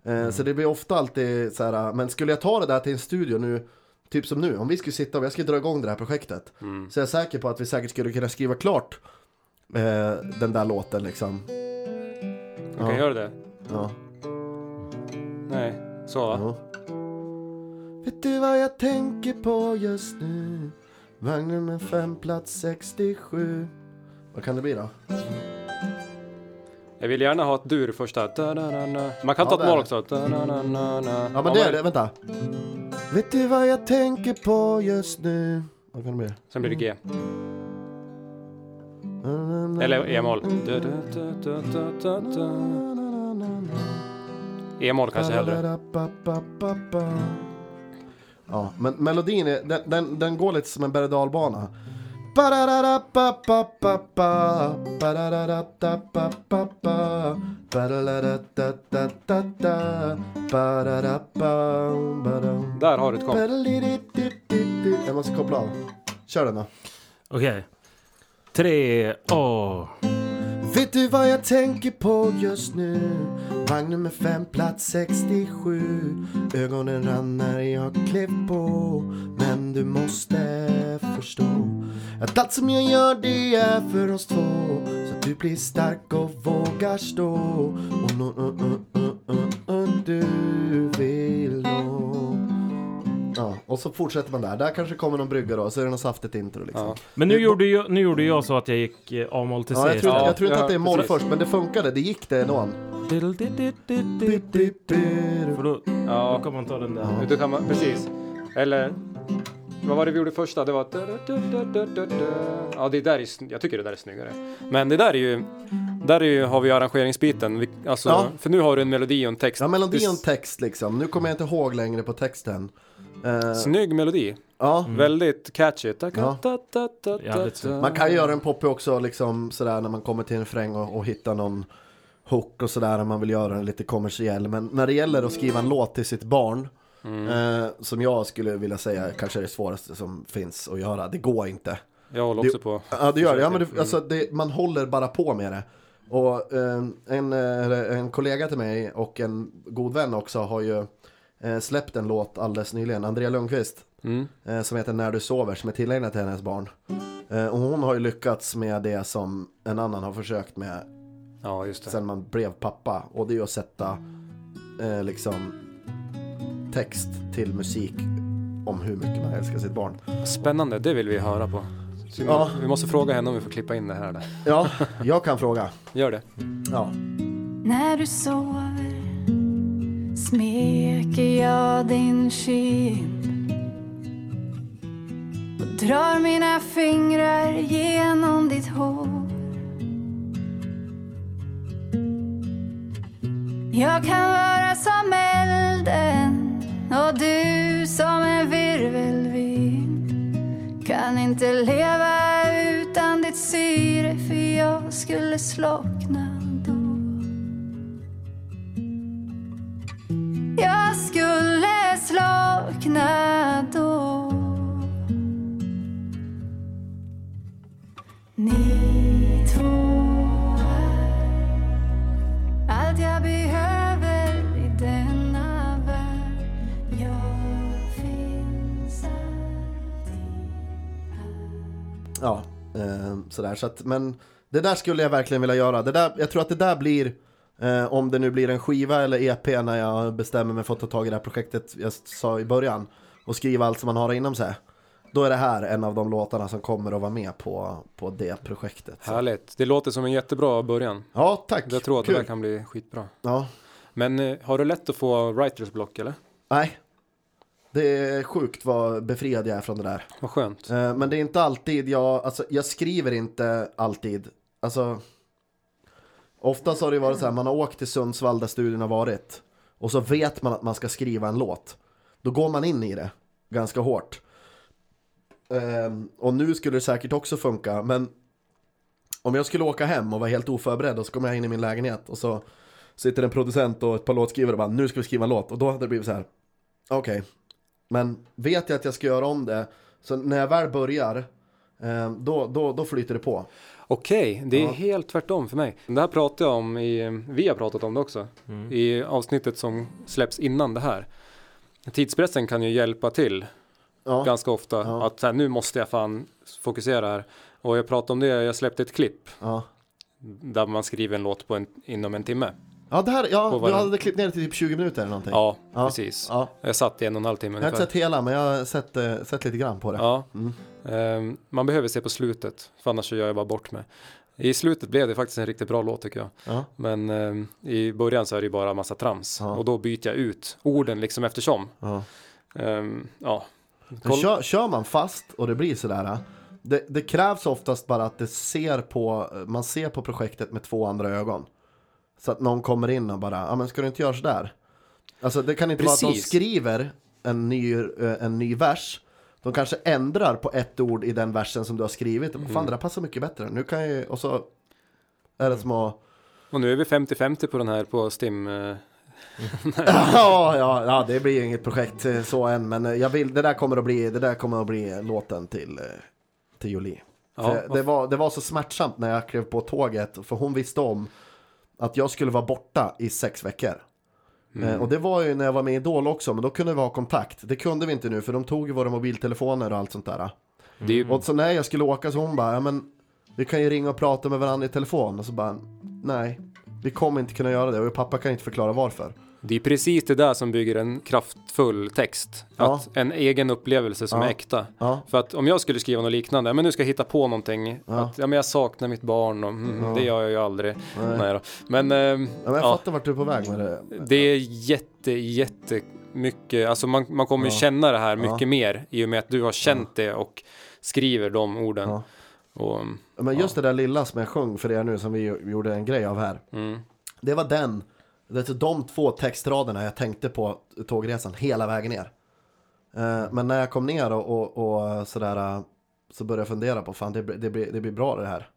[SPEAKER 2] Eh, Så det blir ofta alltid så här. Ah, men skulle jag ta det där till en studio nu Typ som nu, om vi skulle sitta och jag skulle dra igång det här projektet Så är jag säker på att vi säkert skulle kunna skriva klart eh, Den där låten liksom
[SPEAKER 1] Man kan
[SPEAKER 2] Ja.
[SPEAKER 1] göra det.
[SPEAKER 2] Ja,
[SPEAKER 1] Nej, så va?
[SPEAKER 2] ja. Vet du vad jag tänker på just nu? Vagn nummer 5, plats 67 Vad kan det bli då?
[SPEAKER 1] Jag vill gärna ha ett dur första. Man kan
[SPEAKER 2] Ja,
[SPEAKER 1] ta ett
[SPEAKER 2] är
[SPEAKER 1] mål också.
[SPEAKER 2] Ja men det är det, vänta Vet du vad jag tänker på just nu? Vad kan det bli?
[SPEAKER 1] Sen blir det G. Eller E-moll. E-moll kanske hellre.
[SPEAKER 2] Ja, men melodin är, den, den, den går lite som en berg och dalbana.
[SPEAKER 1] Där har du ett komp.
[SPEAKER 2] Jag måste koppla av. Kör den då.
[SPEAKER 4] Okej. Tre, åh.
[SPEAKER 2] Vet du vad jag tänker på just nu? Vagn nummer fem, plats 67 Ögonen rann när jag klev på Men du måste förstå Att allt som jag gör det är för oss två Så att du blir stark och vågar stå Och nå, uh, uh, uh, uh, du vill nå Ja, och så fortsätter man där. Där kanske kommer någon brygga då, så är det något saftigt intro liksom.
[SPEAKER 1] Ja.
[SPEAKER 4] Men nu gjorde, jag, nu gjorde jag så att jag gick eh, A-moll till C
[SPEAKER 2] Ja, jag tror,
[SPEAKER 1] Ja,
[SPEAKER 2] jag tror inte
[SPEAKER 1] ja,
[SPEAKER 2] att det är moll först, men det funkade. Det gick det ändå.
[SPEAKER 4] För då, då
[SPEAKER 1] Ja,
[SPEAKER 4] kan man ta den där.
[SPEAKER 1] då kan man, precis. Eller, vad var det vi gjorde första? Det var... Ja, det där är, jag tycker det där är snyggare. Men det där är ju, där är ju, har vi arrangeringsbiten. Vi, alltså,
[SPEAKER 2] Ja.
[SPEAKER 1] För nu har du en melodi och en text.
[SPEAKER 2] Ja, melodi och en text liksom. Nu kommer jag inte ihåg längre på texten. Eh,
[SPEAKER 1] Snygg melodi.
[SPEAKER 2] ja,
[SPEAKER 1] Väldigt catchy.
[SPEAKER 2] Ja. man kan göra en poppig också liksom sådär när man kommer till en refräng och, och hittar någon hook och sådär om man vill göra den lite kommersiell. Men när det gäller att skriva en låt till sitt barn eh, som jag skulle vilja säga kanske är det svåraste som finns att göra. Det går inte.
[SPEAKER 1] Jag håller också på.
[SPEAKER 2] Ja det gör det, ja, men det, alltså, det, man håller bara på med det. Och eh, en, eh, en kollega till mig och en god vän också har ju eh, släppt en låt alldeles nyligen, Andrea Lundqvist.
[SPEAKER 1] Mm.
[SPEAKER 2] Eh, som heter När du sover, som är tillägnad till hennes barn. Eh, och hon har ju lyckats med det som en annan har försökt med
[SPEAKER 1] Ja, just det.
[SPEAKER 2] sen man blev pappa. Och det är ju att sätta eh, liksom text till musik om hur mycket man älskar sitt barn.
[SPEAKER 1] Spännande, det vill vi höra på. Vi,
[SPEAKER 2] Ja.
[SPEAKER 1] vi måste fråga henne om vi får klippa in det här. Där.
[SPEAKER 2] Ja, jag kan fråga.
[SPEAKER 1] Gör det.
[SPEAKER 2] Ja.
[SPEAKER 6] När du sover smeker jag din kind och drar mina fingrar genom ditt hår. Jag kan vara som elden och du som en virvelvind. Kan inte leva utan ditt syre för jag skulle slockna då. Jag skulle slockna då. Ni två
[SPEAKER 2] Ja, eh, sådär. Så att, men det där skulle jag verkligen vilja göra. Det där, jag tror att det där blir, eh, om det nu blir en skiva eller EP när jag bestämmer mig för att ta tag i det här projektet jag sa i början och skriva allt som man har inom sig. Då är det här en av de låtarna som kommer att vara med på, på det projektet. Så.
[SPEAKER 1] Härligt. Det låter som en jättebra början.
[SPEAKER 2] Ja, tack.
[SPEAKER 1] Jag tror att
[SPEAKER 2] Kul.
[SPEAKER 1] det där kan bli skitbra.
[SPEAKER 2] Ja,
[SPEAKER 1] Men eh, har du lätt att få writers block eller?
[SPEAKER 2] nej. Det är sjukt vad befriad jag är från det där.
[SPEAKER 1] Vad skönt.
[SPEAKER 2] Eh, Men det är inte alltid jag, alltså jag skriver inte alltid, alltså Oftast har det varit så här, man har åkt till Sundsvall där studion har varit Och så vet man att man ska skriva en låt Då går man in i det ganska hårt Ehm, Och nu skulle det säkert också funka, men Om jag skulle åka hem och vara helt oförberedd och så kommer jag in i min lägenhet och så Sitter en producent och ett par låtskrivare och bara, nu ska vi skriva en låt och då hade det blivit så här. Okej, men vet jag att jag ska göra om det Så när jag väl börjar eh, då, då, då flyter det på
[SPEAKER 1] Okej, det är
[SPEAKER 2] Ja.
[SPEAKER 1] helt tvärtom för mig. Det här pratar jag om i, vi har pratat om det också. I avsnittet som släpps innan det här. Tidspressen kan ju hjälpa till
[SPEAKER 2] Ja,
[SPEAKER 1] ganska ofta.
[SPEAKER 2] Ja.
[SPEAKER 1] Att så här, nu måste jag fan fokusera här. Och jag pratade om det, jag släppte ett klipp.
[SPEAKER 2] ja.
[SPEAKER 1] Där man skriver en låt på en, inom en timme.
[SPEAKER 2] Ja det här, ja, du hade klippt ner det till typ 20 minuter eller någonting
[SPEAKER 1] Ja,
[SPEAKER 2] Ja.
[SPEAKER 1] precis.
[SPEAKER 2] ja.
[SPEAKER 1] Jag satt i en och en halv timme
[SPEAKER 2] Jag har inte sett hela men jag har sett, eh, sett lite grann på det
[SPEAKER 1] Ja.
[SPEAKER 2] Mm.
[SPEAKER 1] Ehm, man behöver se på slutet, för annars gör jag bara bort mig. I slutet blev det faktiskt en riktigt bra låt tycker jag.
[SPEAKER 2] Ja.
[SPEAKER 1] Men ehm, i början så är det ju bara massa trams.
[SPEAKER 2] Ja.
[SPEAKER 1] Och då byter jag ut orden liksom eftersom.
[SPEAKER 2] Ja.
[SPEAKER 1] Ehm, ja.
[SPEAKER 2] Kör, kör man fast och det blir sådär det, det krävs oftast bara att det ser på, man ser på projektet med två andra ögon Så att någon kommer in och bara, ja men ska du inte göra sådär? Alltså det kan inte vara att de
[SPEAKER 1] Precis.
[SPEAKER 2] skriver en ny, eh, en ny vers De kanske ändrar på ett ord i den versen som du har skrivit
[SPEAKER 1] Mm.
[SPEAKER 2] Fan det där passar mycket bättre, nu kan jag ju, och så är det att
[SPEAKER 1] Och nu är vi 50-50 på den här på Stim. eh,
[SPEAKER 2] ja, ja, ja, det blir ju inget projekt eh, så än, men jag vill, det där kommer att bli, det där kommer att bli låten till, till Jolie.
[SPEAKER 1] Ja,
[SPEAKER 2] det, var, det var så smärtsamt när jag klev på tåget, för hon visste om att jag skulle vara borta i sex veckor.
[SPEAKER 1] Mm.
[SPEAKER 2] Eh, och det var ju när jag var med i Idol också, men då kunde vi ha kontakt. Det kunde vi inte nu, för de tog ju våra mobiltelefoner och allt sånt där.
[SPEAKER 1] ju,
[SPEAKER 2] Och så när jag skulle åka så hon bara, ja men vi kan ju ringa och prata med varandra i telefon. Och så bara, nej, vi kommer inte kunna göra det. Och pappa kan inte förklara varför.
[SPEAKER 1] Det är precis det där som bygger en kraftfull text.
[SPEAKER 2] Ja.
[SPEAKER 1] Att en egen upplevelse som
[SPEAKER 2] Ja.
[SPEAKER 1] är äkta.
[SPEAKER 2] Ja,
[SPEAKER 1] För att om jag skulle skriva något liknande, men nu ska jag hitta på någonting. Att, ja men jag saknar mitt barn och mm, det gör jag ju aldrig.
[SPEAKER 2] Nej.
[SPEAKER 1] Nej. Men,
[SPEAKER 2] Ja, men jag
[SPEAKER 1] ja,
[SPEAKER 2] fattar vart du är på väg med det.
[SPEAKER 1] det är jätte, jätte mycket, alltså man, man kommer ju känna det här mycket mer i och med att du har känt det och skriver de orden. Och,
[SPEAKER 2] Men just det där lilla som jag sjöng för er nu som vi gjorde en grej av här.
[SPEAKER 1] mm,
[SPEAKER 2] Det var den, det är de två textraderna jag tänkte på tågresan hela vägen ner. Eh, Men när jag kom ner och, och, och sådär eh, så började jag fundera på fan det, det, blir, det blir bra det här.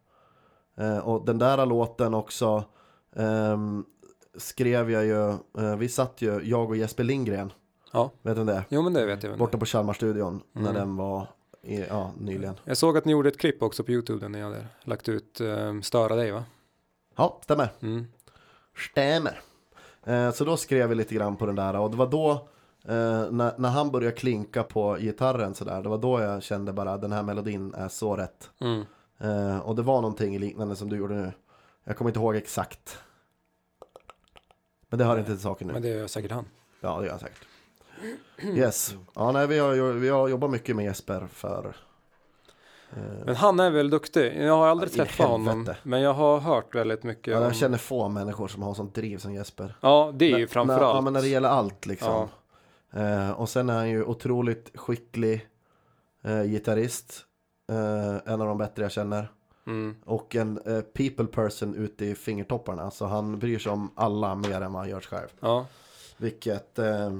[SPEAKER 2] Eh, Och den där låten också ehm, skrev jag ju, vi satt ju, jag och Jesper Lindgren,
[SPEAKER 1] ja,
[SPEAKER 2] vet du det är?
[SPEAKER 1] jo men det vet jag.
[SPEAKER 2] Borta på Chalmarstudion när
[SPEAKER 1] Mm.
[SPEAKER 2] den var, i, ja nyligen.
[SPEAKER 1] Jag såg att ni gjorde ett klipp också på Youtube där ni hade lagt ut um, Störa dig va?
[SPEAKER 2] Ja, stämmer.
[SPEAKER 1] Mm.
[SPEAKER 2] Stämmer. Eh, så då skrev vi lite grann på den där och det var då eh, när, när han började klinka på gitarren sådär, det var då jag kände bara den här melodin är så rätt.
[SPEAKER 1] Mm.
[SPEAKER 2] Eh, och det var någonting liknande som du gjorde nu. Jag kommer inte ihåg exakt. Men det hör inte till saken nu.
[SPEAKER 1] Men det gör säkert han.
[SPEAKER 2] Ja, det gör jag säkert. Yes. Ja, nej, vi, har, vi har jobbat mycket med Jesper för... eh,
[SPEAKER 1] Men han är väl duktig. Jag har aldrig
[SPEAKER 2] Ja,
[SPEAKER 1] träffat honom. Men jag har hört väldigt mycket.
[SPEAKER 2] ja,
[SPEAKER 1] om...
[SPEAKER 2] jag känner få människor som har sånt driv som Jesper.
[SPEAKER 1] Ja, det är ju
[SPEAKER 2] När-
[SPEAKER 1] framförallt.
[SPEAKER 2] När, ja, men när det gäller allt liksom. Eh, och sen är han ju otroligt skicklig eh, gitarrist. Eh, en av de bättre jag känner.
[SPEAKER 1] Mm.
[SPEAKER 2] Och en eh, people person ute i fingertopparna. Så han bryr sig om alla mer än vad han gör själv.
[SPEAKER 1] Ja,
[SPEAKER 2] Vilket eh,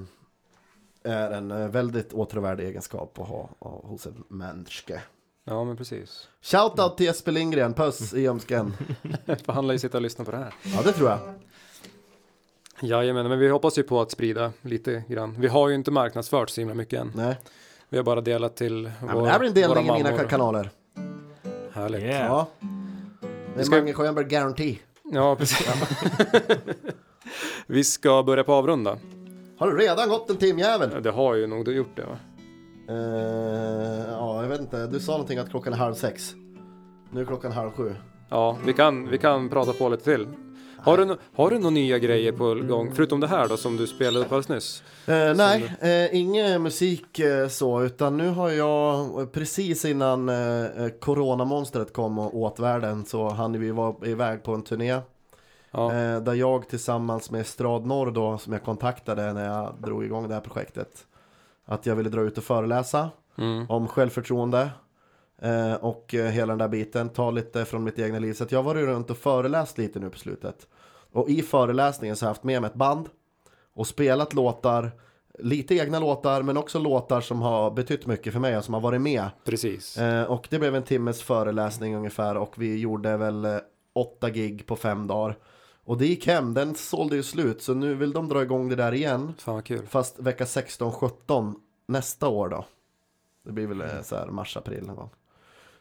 [SPEAKER 2] är en väldigt åtråvärdig egenskap att ha, ha hos en människa.
[SPEAKER 1] Ja, men precis.
[SPEAKER 2] Shoutout till Jesper Lindgren, puss i ömsken.
[SPEAKER 1] För han lär ju sitta och lyssna på det här.
[SPEAKER 2] Ja det tror jag.
[SPEAKER 1] Jajamän, men vi hoppas ju på att sprida lite grann. Vi har ju inte marknadsfört så himla mycket än.
[SPEAKER 2] Nej.
[SPEAKER 1] Vi har bara delat till
[SPEAKER 2] Ja, men det här blir en delning i mina kanaler.
[SPEAKER 1] Härligt.
[SPEAKER 4] Yeah.
[SPEAKER 2] Ja. Det är
[SPEAKER 1] ska-
[SPEAKER 2] Mange Sjöberg Guarantee.
[SPEAKER 1] Ja, precis. vi ska börja på avrunda.
[SPEAKER 2] Har du redan gått en timjävel?
[SPEAKER 1] Ja, Det har ju nog du gjort det va?
[SPEAKER 2] Eh, ja, jag vet inte. Du sa någonting att klockan är halv sex. Nu är klockan halv sju.
[SPEAKER 1] Ja, vi kan, vi kan prata på lite till. Har du, no- har du några nya grejer på gång? Förutom det här då som du spelade upp alldeles nyss?
[SPEAKER 2] Eh, nej, eh, ingen musik eh, så, utan nu har jag eh, precis innan eh, eh, coronamonstret kom och åt världen så hann vi vara iväg på en turné.
[SPEAKER 1] Ja,
[SPEAKER 2] där jag tillsammans med Strad Norr då, som jag kontaktade när jag drog igång det här projektet. Att jag ville dra ut och föreläsa
[SPEAKER 1] mm.
[SPEAKER 2] om självförtroende. Eh, och eh, hela den där biten, ta lite från mitt egna liv. Så jag har varit runt och föreläst lite nu på slutet. Och i föreläsningen så har jag haft med mig ett band. Och spelat låtar, lite egna låtar men också låtar som har betytt mycket för mig och som har varit med.
[SPEAKER 1] precis.
[SPEAKER 2] Eh, och det blev en timmes föreläsning ungefär och vi gjorde väl eh, åtta gig på fem dagar. Och det gick hem, den sålde ju slut så nu vill de dra igång det där igen.
[SPEAKER 1] Fan vad kul.
[SPEAKER 2] Fast vecka 16-17 nästa år då. Det blir väl eh, så här mars-april någon gång.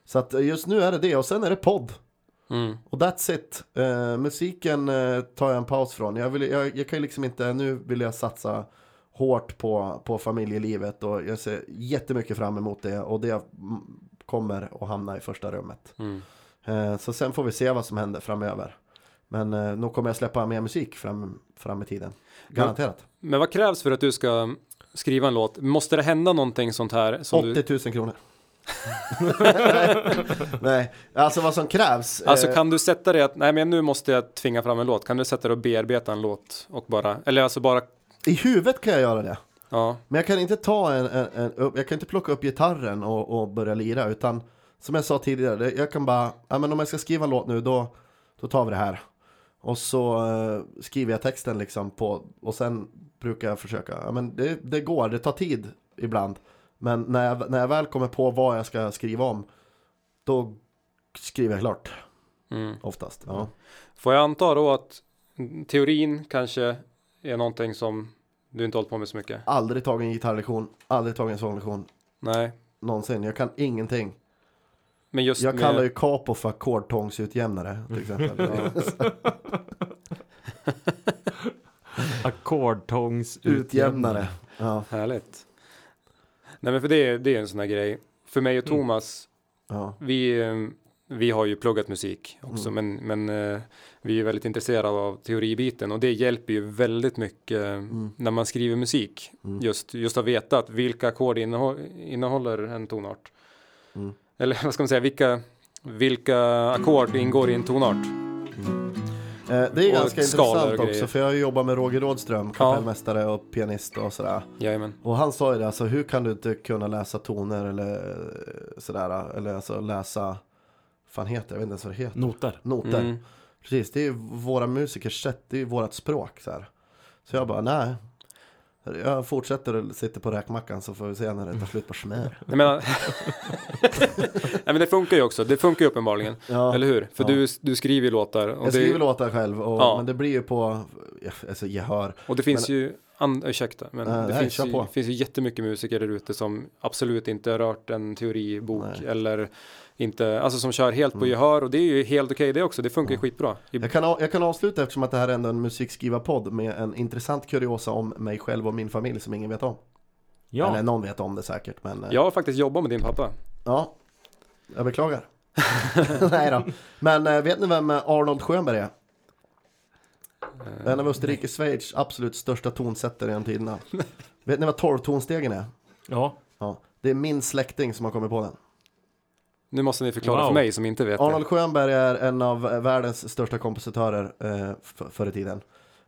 [SPEAKER 2] Så att eh, just nu är det det och sen är det podd.
[SPEAKER 1] Mm.
[SPEAKER 2] Och that's it. Eh, musiken eh, tar jag en paus från. Jag, vill, jag, jag kan ju liksom inte, nu vill jag satsa hårt på, på familjelivet och jag ser jättemycket fram emot det och det mm, kommer att hamna i första rummet.
[SPEAKER 1] Mm.
[SPEAKER 2] Eh, så sen får vi se vad som händer framöver. Men eh, nog kommer jag släppa mer musik fram, fram i tiden. Garanterat.
[SPEAKER 1] Men vad krävs för att du ska skriva en låt? Måste det hända någonting sånt här? Som
[SPEAKER 2] 80
[SPEAKER 1] du...
[SPEAKER 2] 000 kronor. Nej, alltså vad som krävs.
[SPEAKER 1] Alltså
[SPEAKER 2] eh,
[SPEAKER 1] kan du sätta dig att, nej men nu måste jag tvinga fram en låt. Kan du sätta dig och bearbeta en låt och bara, eller alltså bara,
[SPEAKER 2] I huvudet kan jag göra det.
[SPEAKER 1] ja,
[SPEAKER 2] Men jag kan inte ta en, en, en jag kan inte plocka upp gitarren och, och börja lira utan som jag sa tidigare, jag kan bara, ja men om jag ska skriva en låt nu då, då tar vi det här. Och så eh, skriver jag texten liksom på, och sen brukar jag försöka, ja men det, det går, det tar tid ibland. Men när jag, när jag väl kommer på vad jag ska skriva om, då skriver jag klart
[SPEAKER 1] mm.
[SPEAKER 2] oftast. Ja.
[SPEAKER 1] Får jag anta då att teorin kanske är någonting som du inte hållit på med så mycket?
[SPEAKER 2] Aldrig tagit en gitarrlektion, aldrig tagit en sånglektion,
[SPEAKER 1] Nej,
[SPEAKER 2] någonsin. Jag kan ingenting.
[SPEAKER 1] Men just
[SPEAKER 2] Jag
[SPEAKER 1] med,
[SPEAKER 2] kallar ju capo för ackordtångsutjämnare till exempel.
[SPEAKER 4] Ackordtångsutjämnare.
[SPEAKER 2] Utjämnare. Ja,
[SPEAKER 1] Härligt. Nej men för det, är- det är en sån här grej. För mig och Thomas,
[SPEAKER 2] ja.
[SPEAKER 1] vi, eh, vi har ju pluggat musik också,
[SPEAKER 2] Mm.
[SPEAKER 1] men, men eh, vi är väldigt intresserade av teoribiten och det hjälper ju väldigt mycket eh,
[SPEAKER 2] Mm.
[SPEAKER 1] när man skriver musik.
[SPEAKER 2] Mm.
[SPEAKER 1] Just, just att veta att vilka ackord innehå- innehåller en tonart. Eller vad ska man säga, vilka, vilka ackord ingår i en tonart?
[SPEAKER 2] Eh, Det är
[SPEAKER 1] Och
[SPEAKER 2] ganska intressant
[SPEAKER 1] grejer.
[SPEAKER 2] också för jag har jobbat med Roger Rådström, kapellmästare och pianist och sådär.
[SPEAKER 1] Jajamän.
[SPEAKER 2] Och han sa ju det, alltså hur kan du inte kunna läsa toner eller eh, sådär, eller alltså läsa, fan heter det, jag vet inte ens vad det heter.
[SPEAKER 4] Noter.
[SPEAKER 2] Noter.
[SPEAKER 1] Mm.
[SPEAKER 2] Precis, det är ju våra musikers sätt, det är ju vårat språk så här. Så jag bara, nej. Jag fortsätter och sitter på räkmackan så får vi se när det tar slut på smör.
[SPEAKER 1] Jag menar, Nej men det funkar ju också, det funkar ju uppenbarligen.
[SPEAKER 2] Ja.
[SPEAKER 1] Eller hur? För
[SPEAKER 2] Ja.
[SPEAKER 1] du, du skriver ju låtar.
[SPEAKER 2] Jag
[SPEAKER 1] det,
[SPEAKER 2] skriver låtar själv, och,
[SPEAKER 1] Ja.
[SPEAKER 2] men det blir ju på alltså, gehör.
[SPEAKER 1] Och det finns ju, an, ursäkta, men
[SPEAKER 2] Nej,
[SPEAKER 1] det
[SPEAKER 2] nej,
[SPEAKER 1] finns, ju, finns ju jättemycket musiker där ute som absolut inte har rört en teoribok
[SPEAKER 2] Nej.
[SPEAKER 1] eller inte, alltså som kör helt på
[SPEAKER 2] Mm.
[SPEAKER 1] gehör och det är ju helt okej det också, det funkar ju skitbra. I,
[SPEAKER 2] Jag kan, jag kan avsluta eftersom att det här är ändå en musikskrivarpodd med en intressant kuriosa om mig själv och min familj som ingen vet om.
[SPEAKER 4] Ja.
[SPEAKER 2] Eller någon vet om det säkert, men eh,
[SPEAKER 1] Jag har faktiskt jobbat med din pappa.
[SPEAKER 2] ja. Jag beklagar. Nej då. Men eh, vet ni vem eh, Arnold Schönberg är? En av Österrike-Schweiz absolut största tonsättare genom tiderna. Vet ni vad 12-tonstegen är?
[SPEAKER 4] Ja.
[SPEAKER 2] Ja. Det är min släkting som har kommit på den.
[SPEAKER 1] Nu måste ni förklara
[SPEAKER 4] Wow.
[SPEAKER 1] för mig som inte vet
[SPEAKER 2] Arnold
[SPEAKER 1] det.
[SPEAKER 2] Schönberg är en av världens största kompositörer eh, förr i tiden.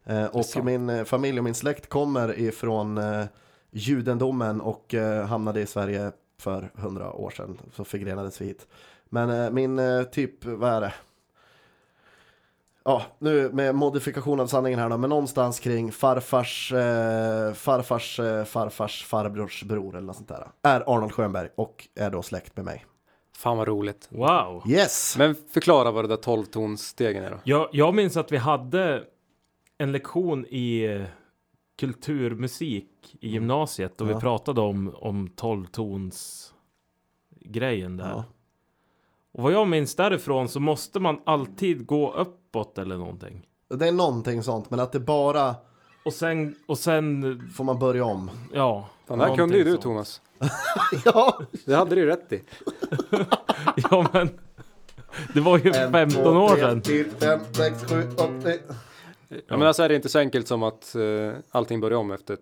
[SPEAKER 2] Eh, och min eh, familj och min släkt kommer ifrån eh, judendomen och eh, hamnade i Sverige för hundra år sedan. Så förgrenades vi hit. Men eh, min eh, typ, vad är det? Ja, nu med modifikation av sanningen här då, men någonstans kring farfars, eh, farfars, eh, farfars farbrors bror eller något sånt där. Är Arnold Schönberg och är då släkt med mig.
[SPEAKER 1] Fan vad roligt.
[SPEAKER 4] Wow.
[SPEAKER 2] Yes!
[SPEAKER 1] Men förklara vad det där 12-tonsstegen är då.
[SPEAKER 4] Jag, jag minns att vi hade en lektion i kulturmusik i gymnasiet och
[SPEAKER 2] Ja.
[SPEAKER 4] vi pratade om, om 12-tons grejen där.
[SPEAKER 2] Ja.
[SPEAKER 4] Och vad jag minns därifrån så måste man alltid gå uppåt eller någonting.
[SPEAKER 2] Det är någonting sånt, men att det bara
[SPEAKER 4] Och sen, och sen,
[SPEAKER 2] får man börja om.
[SPEAKER 4] ja.
[SPEAKER 1] Fan, det här kunde ju du. Thomas.
[SPEAKER 2] ja!
[SPEAKER 1] Det hade du ju rätt i.
[SPEAKER 4] Ja men, det var ju 15 år sedan.
[SPEAKER 2] 5, 6, 7, 8,
[SPEAKER 1] Ja, men alltså är det inte så enkelt som att uh, allting börjar om efter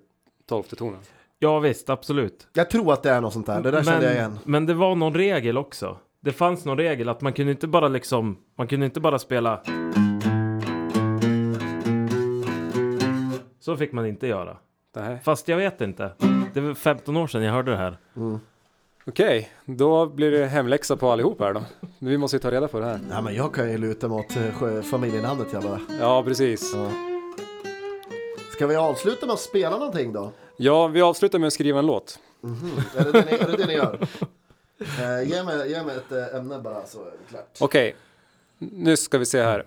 [SPEAKER 1] 12 tonen.
[SPEAKER 4] Ja visst, absolut.
[SPEAKER 2] Jag tror att det är något sånt där, det där kände jag igen.
[SPEAKER 4] men det var någon regel också. Det fanns någon regel att man kunde inte bara liksom, man kunde inte bara spela. Så fick man inte göra.
[SPEAKER 1] Nej.
[SPEAKER 4] Fast jag vet inte. Det var 15 år sedan jag hörde det här.
[SPEAKER 1] Okej, då blir det hemläxa på allihop här då. Vi måste ju ta reda på det här.
[SPEAKER 2] Ja, men jag kan ju luta mot eh, familjenamnet jag bara.
[SPEAKER 1] Ja, precis.
[SPEAKER 2] Ja. Ska vi avsluta med att spela någonting då?
[SPEAKER 1] Ja, vi avslutar med att skriva en låt.
[SPEAKER 2] Är det det ni, är det, det ni gör? Eh, ge, mig, ge mig ett eh, ämne bara så är det klart.
[SPEAKER 1] Okej, nu ska vi se här.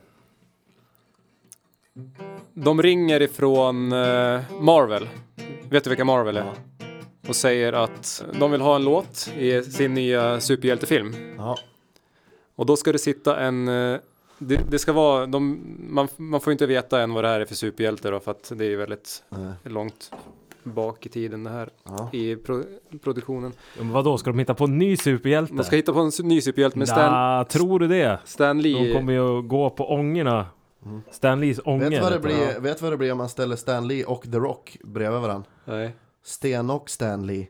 [SPEAKER 1] De ringer ifrån eh, Marvel. Vet du vilka Marvel är? Och säger att de vill ha en låt i sin nya superhjältefilm.
[SPEAKER 2] Ja.
[SPEAKER 1] Och då ska det sitta en... eh, Det, det ska vara... De, man, man får inte veta än vad det här är för superhjälte då, för att det är väldigt
[SPEAKER 2] Nej.
[SPEAKER 1] långt bak i tiden det här
[SPEAKER 2] Ja.
[SPEAKER 1] i pro, produktionen.
[SPEAKER 4] Ja, Men vadå, ska de hitta på en ny superhjälte?
[SPEAKER 1] Man ska hitta på en ny superhjälte med Stan,
[SPEAKER 4] tror du det?
[SPEAKER 1] Stan
[SPEAKER 4] De
[SPEAKER 1] Lee.
[SPEAKER 4] kommer ju att gå på ångorna. Stan Lees ånger.
[SPEAKER 2] Vet vad det blir, vet vad det blir om man ställer Stan Lee och The Rock bredvid varandra?
[SPEAKER 1] Nej.
[SPEAKER 2] Sten och Stan Lee.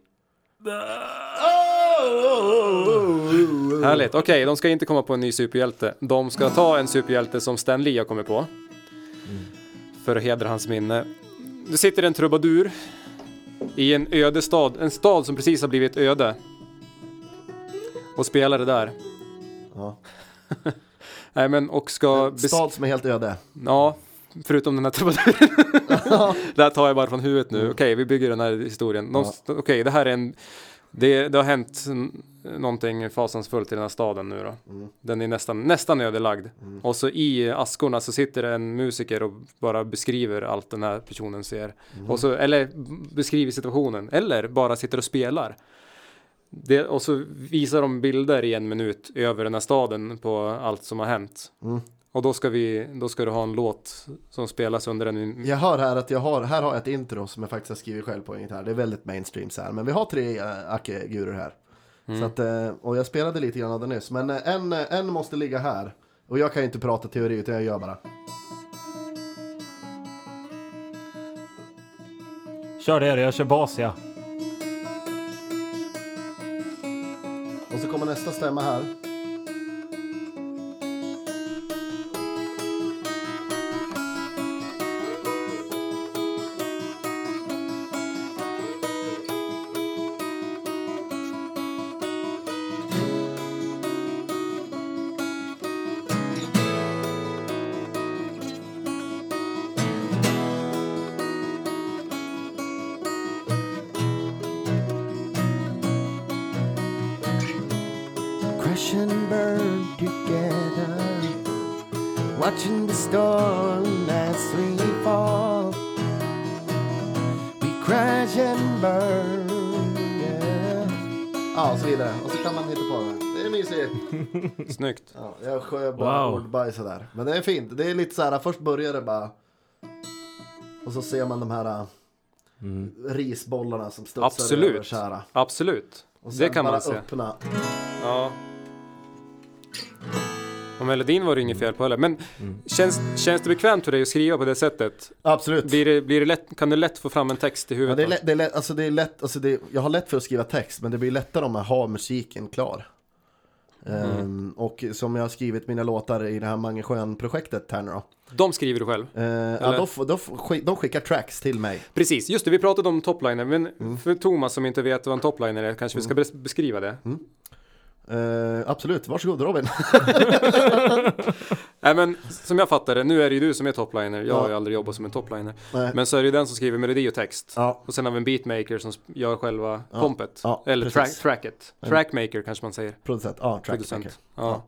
[SPEAKER 1] Härligt. Okej, de ska inte komma på en ny superhjälte. De ska ta en superhjälte som Stan Lee har kommit på. För att hedra hans minne. Det sitter en trubadur i en öde stad. En stad som precis har blivit öde. Och spelar det där.
[SPEAKER 2] Ja.
[SPEAKER 1] Nej men och ska...
[SPEAKER 2] En stad som är helt öde.
[SPEAKER 1] Ja, förutom den här trubaduren. det här tar jag bara från huvudet nu. Okej, vi bygger den här historien. De, Okej, det här är en... Det, det har hänt någonting fasansfullt i den här staden nu då. Den är nästan, nästan ödelagd. Och så i askorna så sitter en musiker och bara beskriver allt den här personen ser. Och så, eller beskriver situationen. Eller bara sitter och spelar. Det, och så visar de bilder i en minut över den här staden på allt som har hänt. Och då ska vi, då ska du ha en låt som spelas under en...
[SPEAKER 2] Jag hör här att jag har, här har jag ett intro som jag faktiskt har skrivit själv på en gitarr. Det är väldigt mainstream så här. Men vi har tre äh, Acke-guror här. Så att, eh, och jag spelade lite grann av det nyss. Men eh, en, eh, en måste ligga här. Och jag kan ju inte prata teori utan jag gör bara.
[SPEAKER 4] Kör det, jag kör bas ja.
[SPEAKER 2] Kommer nästa stämma här. Crash and burn together Watching the storm as we fall We crash and burn yeah. Ja, och så vidare. Och så kan man hitta på det. Det är mysigt.
[SPEAKER 1] Snyggt.
[SPEAKER 2] Ja, jag sjö bara
[SPEAKER 4] Wow.
[SPEAKER 2] ordbajs sådär. Men det är fint. Det är lite så här, först börjar det bara... Och så ser man de här äh, risbollarna som studsar
[SPEAKER 1] Absolut.
[SPEAKER 2] över så här.
[SPEAKER 1] Absolut.
[SPEAKER 2] Och sen
[SPEAKER 1] Det kan
[SPEAKER 2] bara
[SPEAKER 1] man se.
[SPEAKER 2] öppna.
[SPEAKER 1] Ja. Och melodin var det inget fel på heller. Men
[SPEAKER 2] Mm.
[SPEAKER 1] känns, känns det bekvämt för dig att skriva på det sättet?
[SPEAKER 2] Absolut.
[SPEAKER 1] Blir det, blir det lätt, kan du lätt få fram en text i
[SPEAKER 2] Ja,
[SPEAKER 1] huvudet?
[SPEAKER 2] det, är lätt, det, är lätt, alltså det är lätt, alltså det, jag har lätt för att skriva text, men det blir lättare om jag har musiken klar. Ehm, och som jag har skrivit mina låtar i det här Mange Schön-projektet här nu då.
[SPEAKER 1] De skriver du själv?
[SPEAKER 2] Eh, ja, får- skick- de skickar tracks till mig.
[SPEAKER 1] Precis, just det, vi pratade om topliner, men
[SPEAKER 2] Mm.
[SPEAKER 1] för Thomas som inte vet vad en topliner är, kanske vi ska bes- beskriva det.
[SPEAKER 2] Eh, absolut, varsågod Robin.
[SPEAKER 1] Nej men, som jag fattar det, nu är det ju du som är topliner, jag
[SPEAKER 2] Ja.
[SPEAKER 1] har ju aldrig jobbat som en topliner.
[SPEAKER 2] Nej.
[SPEAKER 1] Men så är det ju den som skriver melodi och text.
[SPEAKER 2] Ja,
[SPEAKER 1] Och sen har vi en beatmaker som gör själva
[SPEAKER 2] Ja.
[SPEAKER 1] kompet.
[SPEAKER 2] Ja,
[SPEAKER 1] Eller track, tracket. Trackmaker kanske man säger.
[SPEAKER 2] producent. Ja, trackmaker.
[SPEAKER 1] Producent. Ja.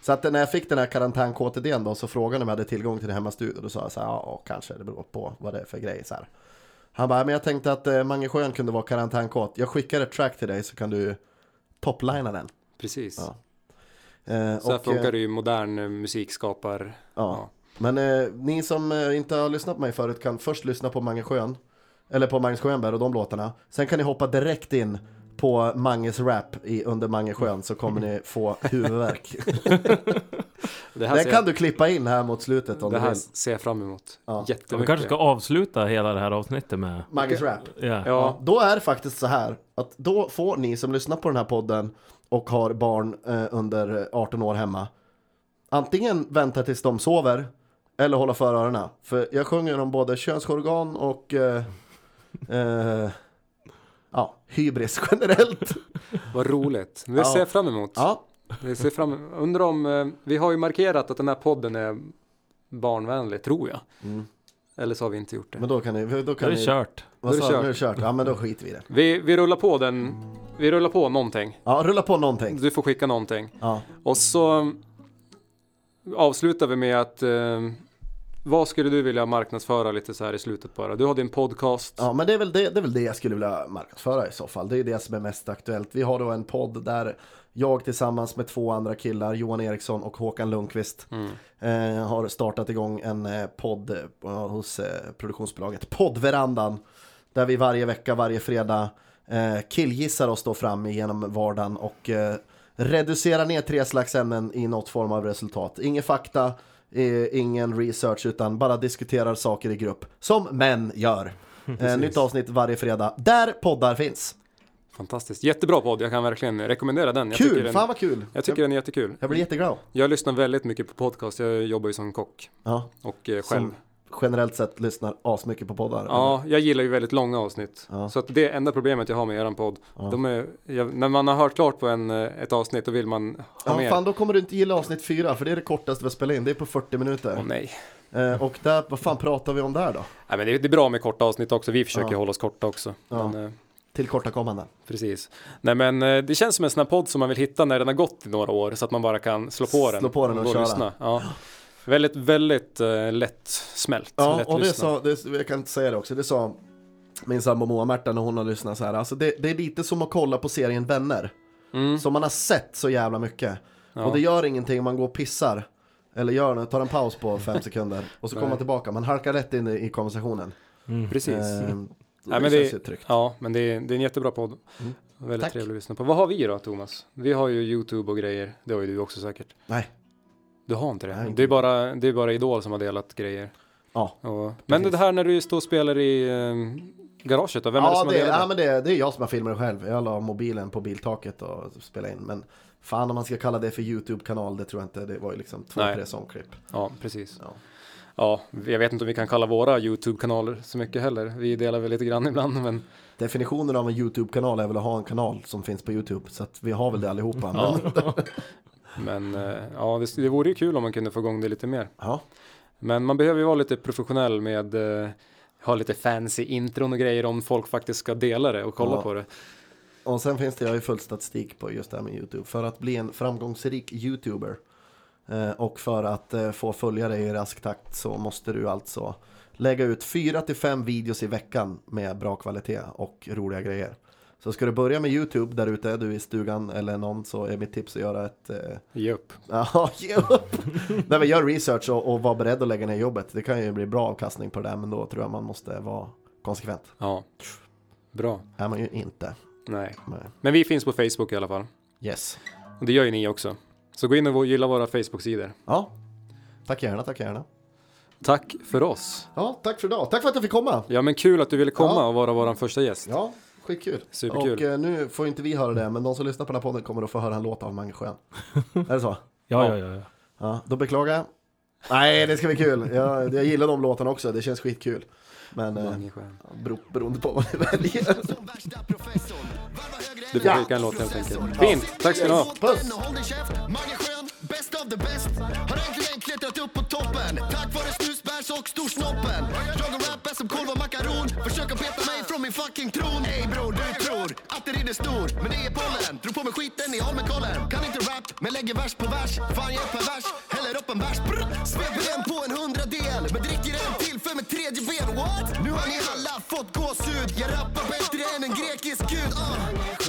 [SPEAKER 2] Så att när jag fick den här karantän-KTDn då så frågade han om jag hade tillgång till det hemmastudio. Då sa jag så här, ja kanske, det beror på vad det är för grej så här. Han bara, men jag tänkte att eh, Mange Schön kunde vara karantänkåt. Jag skickar ett track till dig så kan du toplina den.
[SPEAKER 1] Precis.
[SPEAKER 2] Ja. Eh,
[SPEAKER 1] Så här
[SPEAKER 2] och,
[SPEAKER 1] funkar
[SPEAKER 2] eh,
[SPEAKER 1] det ju modern eh, musikskapar.
[SPEAKER 2] Ja. Men eh, ni som eh, inte har lyssnat på mig förut kan först lyssna på Mange Schön. Eller på Magnus Schönberg och de låtarna. Sen kan ni hoppa direkt in på Manges rap i, under Mange Schön så kommer ni få huvudvärk.
[SPEAKER 1] Det här,
[SPEAKER 2] Den kan du klippa in här mot slutet om
[SPEAKER 1] det
[SPEAKER 2] du
[SPEAKER 1] här
[SPEAKER 2] vill.
[SPEAKER 1] ser jag fram emot.
[SPEAKER 2] Ja.
[SPEAKER 4] Vi
[SPEAKER 1] Jättemycket.
[SPEAKER 4] kanske ska avsluta hela det här avsnittet med...
[SPEAKER 2] Manges rap.
[SPEAKER 4] Ja.
[SPEAKER 1] Ja,
[SPEAKER 2] Då är det faktiskt så här att då får ni som lyssnar på den här podden och har barn eh, under 18 år hemma antingen vänta tills de sover eller hålla för öronen. För jag sjunger om både könsorgan och eh, eh, ja, hybris generellt.
[SPEAKER 1] vad roligt. Det ser jag fram emot.
[SPEAKER 2] Ja,
[SPEAKER 1] Vi ser fram Undrar om, eh, vi har ju markerat att den här podden är barnvänlig, tror jag.
[SPEAKER 2] Mm.
[SPEAKER 1] Eller så har vi inte gjort det.
[SPEAKER 2] men då kan ni... Då
[SPEAKER 4] Då
[SPEAKER 2] kan
[SPEAKER 4] är det
[SPEAKER 2] ni
[SPEAKER 4] kört.
[SPEAKER 2] vad
[SPEAKER 1] Då är det
[SPEAKER 2] sa
[SPEAKER 1] kört.
[SPEAKER 2] Nu är det kört. Ja, men då skiter vi i det.
[SPEAKER 1] Vi, vi rullar på den, vi rullar på någonting.
[SPEAKER 2] Ja, rulla på någonting.
[SPEAKER 1] Du får skicka någonting.
[SPEAKER 2] Ja.
[SPEAKER 1] Och så avslutar vi med att eh, vad skulle du vilja marknadsföra lite så här i slutet bara? Du har din podcast.
[SPEAKER 2] Ja, men det är, väl det, det är väl det jag skulle vilja marknadsföra i så fall. Det är det som är mest aktuellt. Vi har då en podd där jag tillsammans med två andra killar, Johan Eriksson och Håkan Lundqvist,
[SPEAKER 1] Mm.
[SPEAKER 2] eh, har startat igång en eh, podd eh, hos eh, produktionsbolaget Poddverandan. Där vi varje vecka, varje fredag eh, killgissar oss då fram genom vardagen och eh, reducerar ner tre slags ämnen i något form av resultat. Ingen fakta, ingen research utan bara diskuterar saker i grupp. Som män gör. Nytt avsnitt varje fredag, där poddar finns.
[SPEAKER 1] Fantastiskt. Jättebra podd. Jag kan verkligen rekommendera den. Jag
[SPEAKER 2] Kul,
[SPEAKER 1] den,
[SPEAKER 2] fan vad kul!
[SPEAKER 1] jag tycker den är jättekul.
[SPEAKER 2] Jag blir jätteglad.
[SPEAKER 1] Jag lyssnar väldigt mycket på podcast. Jag jobbar ju som kock
[SPEAKER 2] Ja,
[SPEAKER 1] och eh, själv.
[SPEAKER 2] som generellt sett lyssnar asmycket på poddar.
[SPEAKER 1] Ja, jag gillar ju väldigt långa avsnitt.
[SPEAKER 2] Ja.
[SPEAKER 1] Så att det enda problemet jag har med eran podd, de är, jag, när man har hört klart på en, eh, ett avsnitt, då vill man ha
[SPEAKER 2] Ja,
[SPEAKER 1] mer.
[SPEAKER 2] fan då kommer du inte gilla avsnitt fyra för det är det kortaste vi har spelat in, det är på 40 minuter.
[SPEAKER 1] Åh nej.
[SPEAKER 2] Eh, och där, vad fan pratar vi om där då?
[SPEAKER 1] nej men det, det är bra med korta avsnitt också. Vi försöker
[SPEAKER 2] Ja.
[SPEAKER 1] hålla oss korta också.
[SPEAKER 2] Ja.
[SPEAKER 1] Men, eh,
[SPEAKER 2] Tillkortakommanden.
[SPEAKER 1] precis. Nej men eh, det känns som en sån här podd som man vill hitta när den har gått i några år så att man bara kan slå på den.
[SPEAKER 2] Slå på den och
[SPEAKER 1] gå
[SPEAKER 2] köra.
[SPEAKER 1] lyssna. Ja. Väldigt, väldigt eh, lätt smält.
[SPEAKER 2] Ja,
[SPEAKER 1] lätt
[SPEAKER 2] och det
[SPEAKER 1] lyssna.
[SPEAKER 2] sa, det, jag kan inte säga det också, det sa min sambo Moa-Märta när hon har lyssnat så här. Alltså det, det är lite som att kolla på serien Vänner.
[SPEAKER 1] Mm.
[SPEAKER 2] Som man har sett så jävla mycket.
[SPEAKER 1] Ja.
[SPEAKER 2] Och det gör ingenting om man går och pissar. Eller gör något, tar en paus på fem sekunder. Och så kommer man tillbaka, man halkar rätt in i, i konversationen.
[SPEAKER 1] Precis.
[SPEAKER 2] Eh,
[SPEAKER 1] Nej,
[SPEAKER 2] det
[SPEAKER 1] men
[SPEAKER 2] känns
[SPEAKER 1] det-
[SPEAKER 2] ju tryggt.
[SPEAKER 1] Ja, men det är, det är en jättebra podd.
[SPEAKER 2] Mm.
[SPEAKER 1] Väldigt
[SPEAKER 2] Tack.
[SPEAKER 1] trevlig att lyssna på. Vad har vi då, Thomas? Vi har ju YouTube och grejer. Det har ju du också säkert.
[SPEAKER 2] Nej,
[SPEAKER 1] Du har inte det?
[SPEAKER 2] Nej.
[SPEAKER 1] Det är bara, det är bara Idol som har delat grejer.
[SPEAKER 2] ja.
[SPEAKER 1] Och, men det här när du står och spelar i eh, garaget då? Vem är det
[SPEAKER 2] ja,
[SPEAKER 1] som
[SPEAKER 2] det,
[SPEAKER 1] har delat
[SPEAKER 2] ja men det, det är jag som har filmat det själv. Jag la mobilen på biltaket och spelade in. Men fan om man ska kalla det för YouTube-kanal, det tror jag inte. Det var ju liksom två,
[SPEAKER 1] Nej.
[SPEAKER 2] tre sångklipp.
[SPEAKER 1] Ja, precis.
[SPEAKER 2] Ja.
[SPEAKER 1] Ja, jag vet inte om vi kan kalla våra YouTube-kanaler så mycket heller. Vi delar väl lite grann ibland, men
[SPEAKER 2] Definitionen av en YouTube-kanal är väl att ha en kanal som finns på YouTube. Så att vi har väl det allihopa.
[SPEAKER 1] Ja.
[SPEAKER 2] Men,
[SPEAKER 1] Men eh, ja, det, det vore ju kul om man kunde få igång det lite mer.
[SPEAKER 2] ja.
[SPEAKER 1] Men man behöver ju vara lite professionell med eh, ha lite fancy intron och grejer om folk faktiskt ska dela det och kolla
[SPEAKER 2] Ja.
[SPEAKER 1] på det.
[SPEAKER 2] Och sen finns det, jag har ju full statistik på just det här med YouTube. För att bli en framgångsrik YouTuber och för att eh, få följare i rask takt så måste du alltså lägga ut 4 till 5 videos i veckan med bra kvalitet och roliga grejer. Så ska du börja med YouTube där ute, du i stugan eller någon, så är mitt tips att göra ett... Eh,
[SPEAKER 1] Ge upp.
[SPEAKER 2] ja, ge upp! Nej, men gör research och, och var beredd att lägga ner jobbet. Det kan ju bli bra avkastning på det där, men då tror jag man måste vara konsekvent.
[SPEAKER 1] Ja. Bra.
[SPEAKER 2] är man ju inte.
[SPEAKER 1] Nej.
[SPEAKER 2] Nej.
[SPEAKER 1] Men vi finns på Facebook i alla fall.
[SPEAKER 2] Yes.
[SPEAKER 1] Och det gör ju ni också. Så gå in och gilla våra Facebook-sidor.
[SPEAKER 2] Ja, tack gärna, tack gärna.
[SPEAKER 1] Tack för oss.
[SPEAKER 2] Ja, tack för idag. Tack för att jag fick komma.
[SPEAKER 1] Ja men kul att du ville komma
[SPEAKER 2] Ja.
[SPEAKER 1] och vara vår första gäst.
[SPEAKER 2] Ja, skitkul.
[SPEAKER 1] Superkul.
[SPEAKER 2] Och eh, nu får inte vi höra det, men de som lyssnar på den här podden kommer att få höra en låt av Mange Sjön. är det så?
[SPEAKER 4] Ja, ja, ja. ja.
[SPEAKER 2] Ja, då beklagar jag. Nej, det ska bli kul. Jag, jag gillar de låtarna också, det känns skitkul. Men eh, bero, beroende på vad ni väljer.
[SPEAKER 1] Du får skicka en låt helt enkelt. Fint, tack ska ni ha.
[SPEAKER 2] Puss!
[SPEAKER 7] Klättrat upp på toppen Tack vare snusbärs och storsnoppen Jag och som korv och makaron Försöker peta mig från min fucking tron Ey bror, du tror att det är stor Men det är pollen, drog på mig skiten i Holmenkollen Kan inte rap, men lägger vers på vers Fan jag är pervers, häller upp en bärs Sveper en på en hundradel Men dricker en till för mitt tredje ben What? Nu har ni alla fått gåshud Jag rappar bättre än en grekisk gud uh.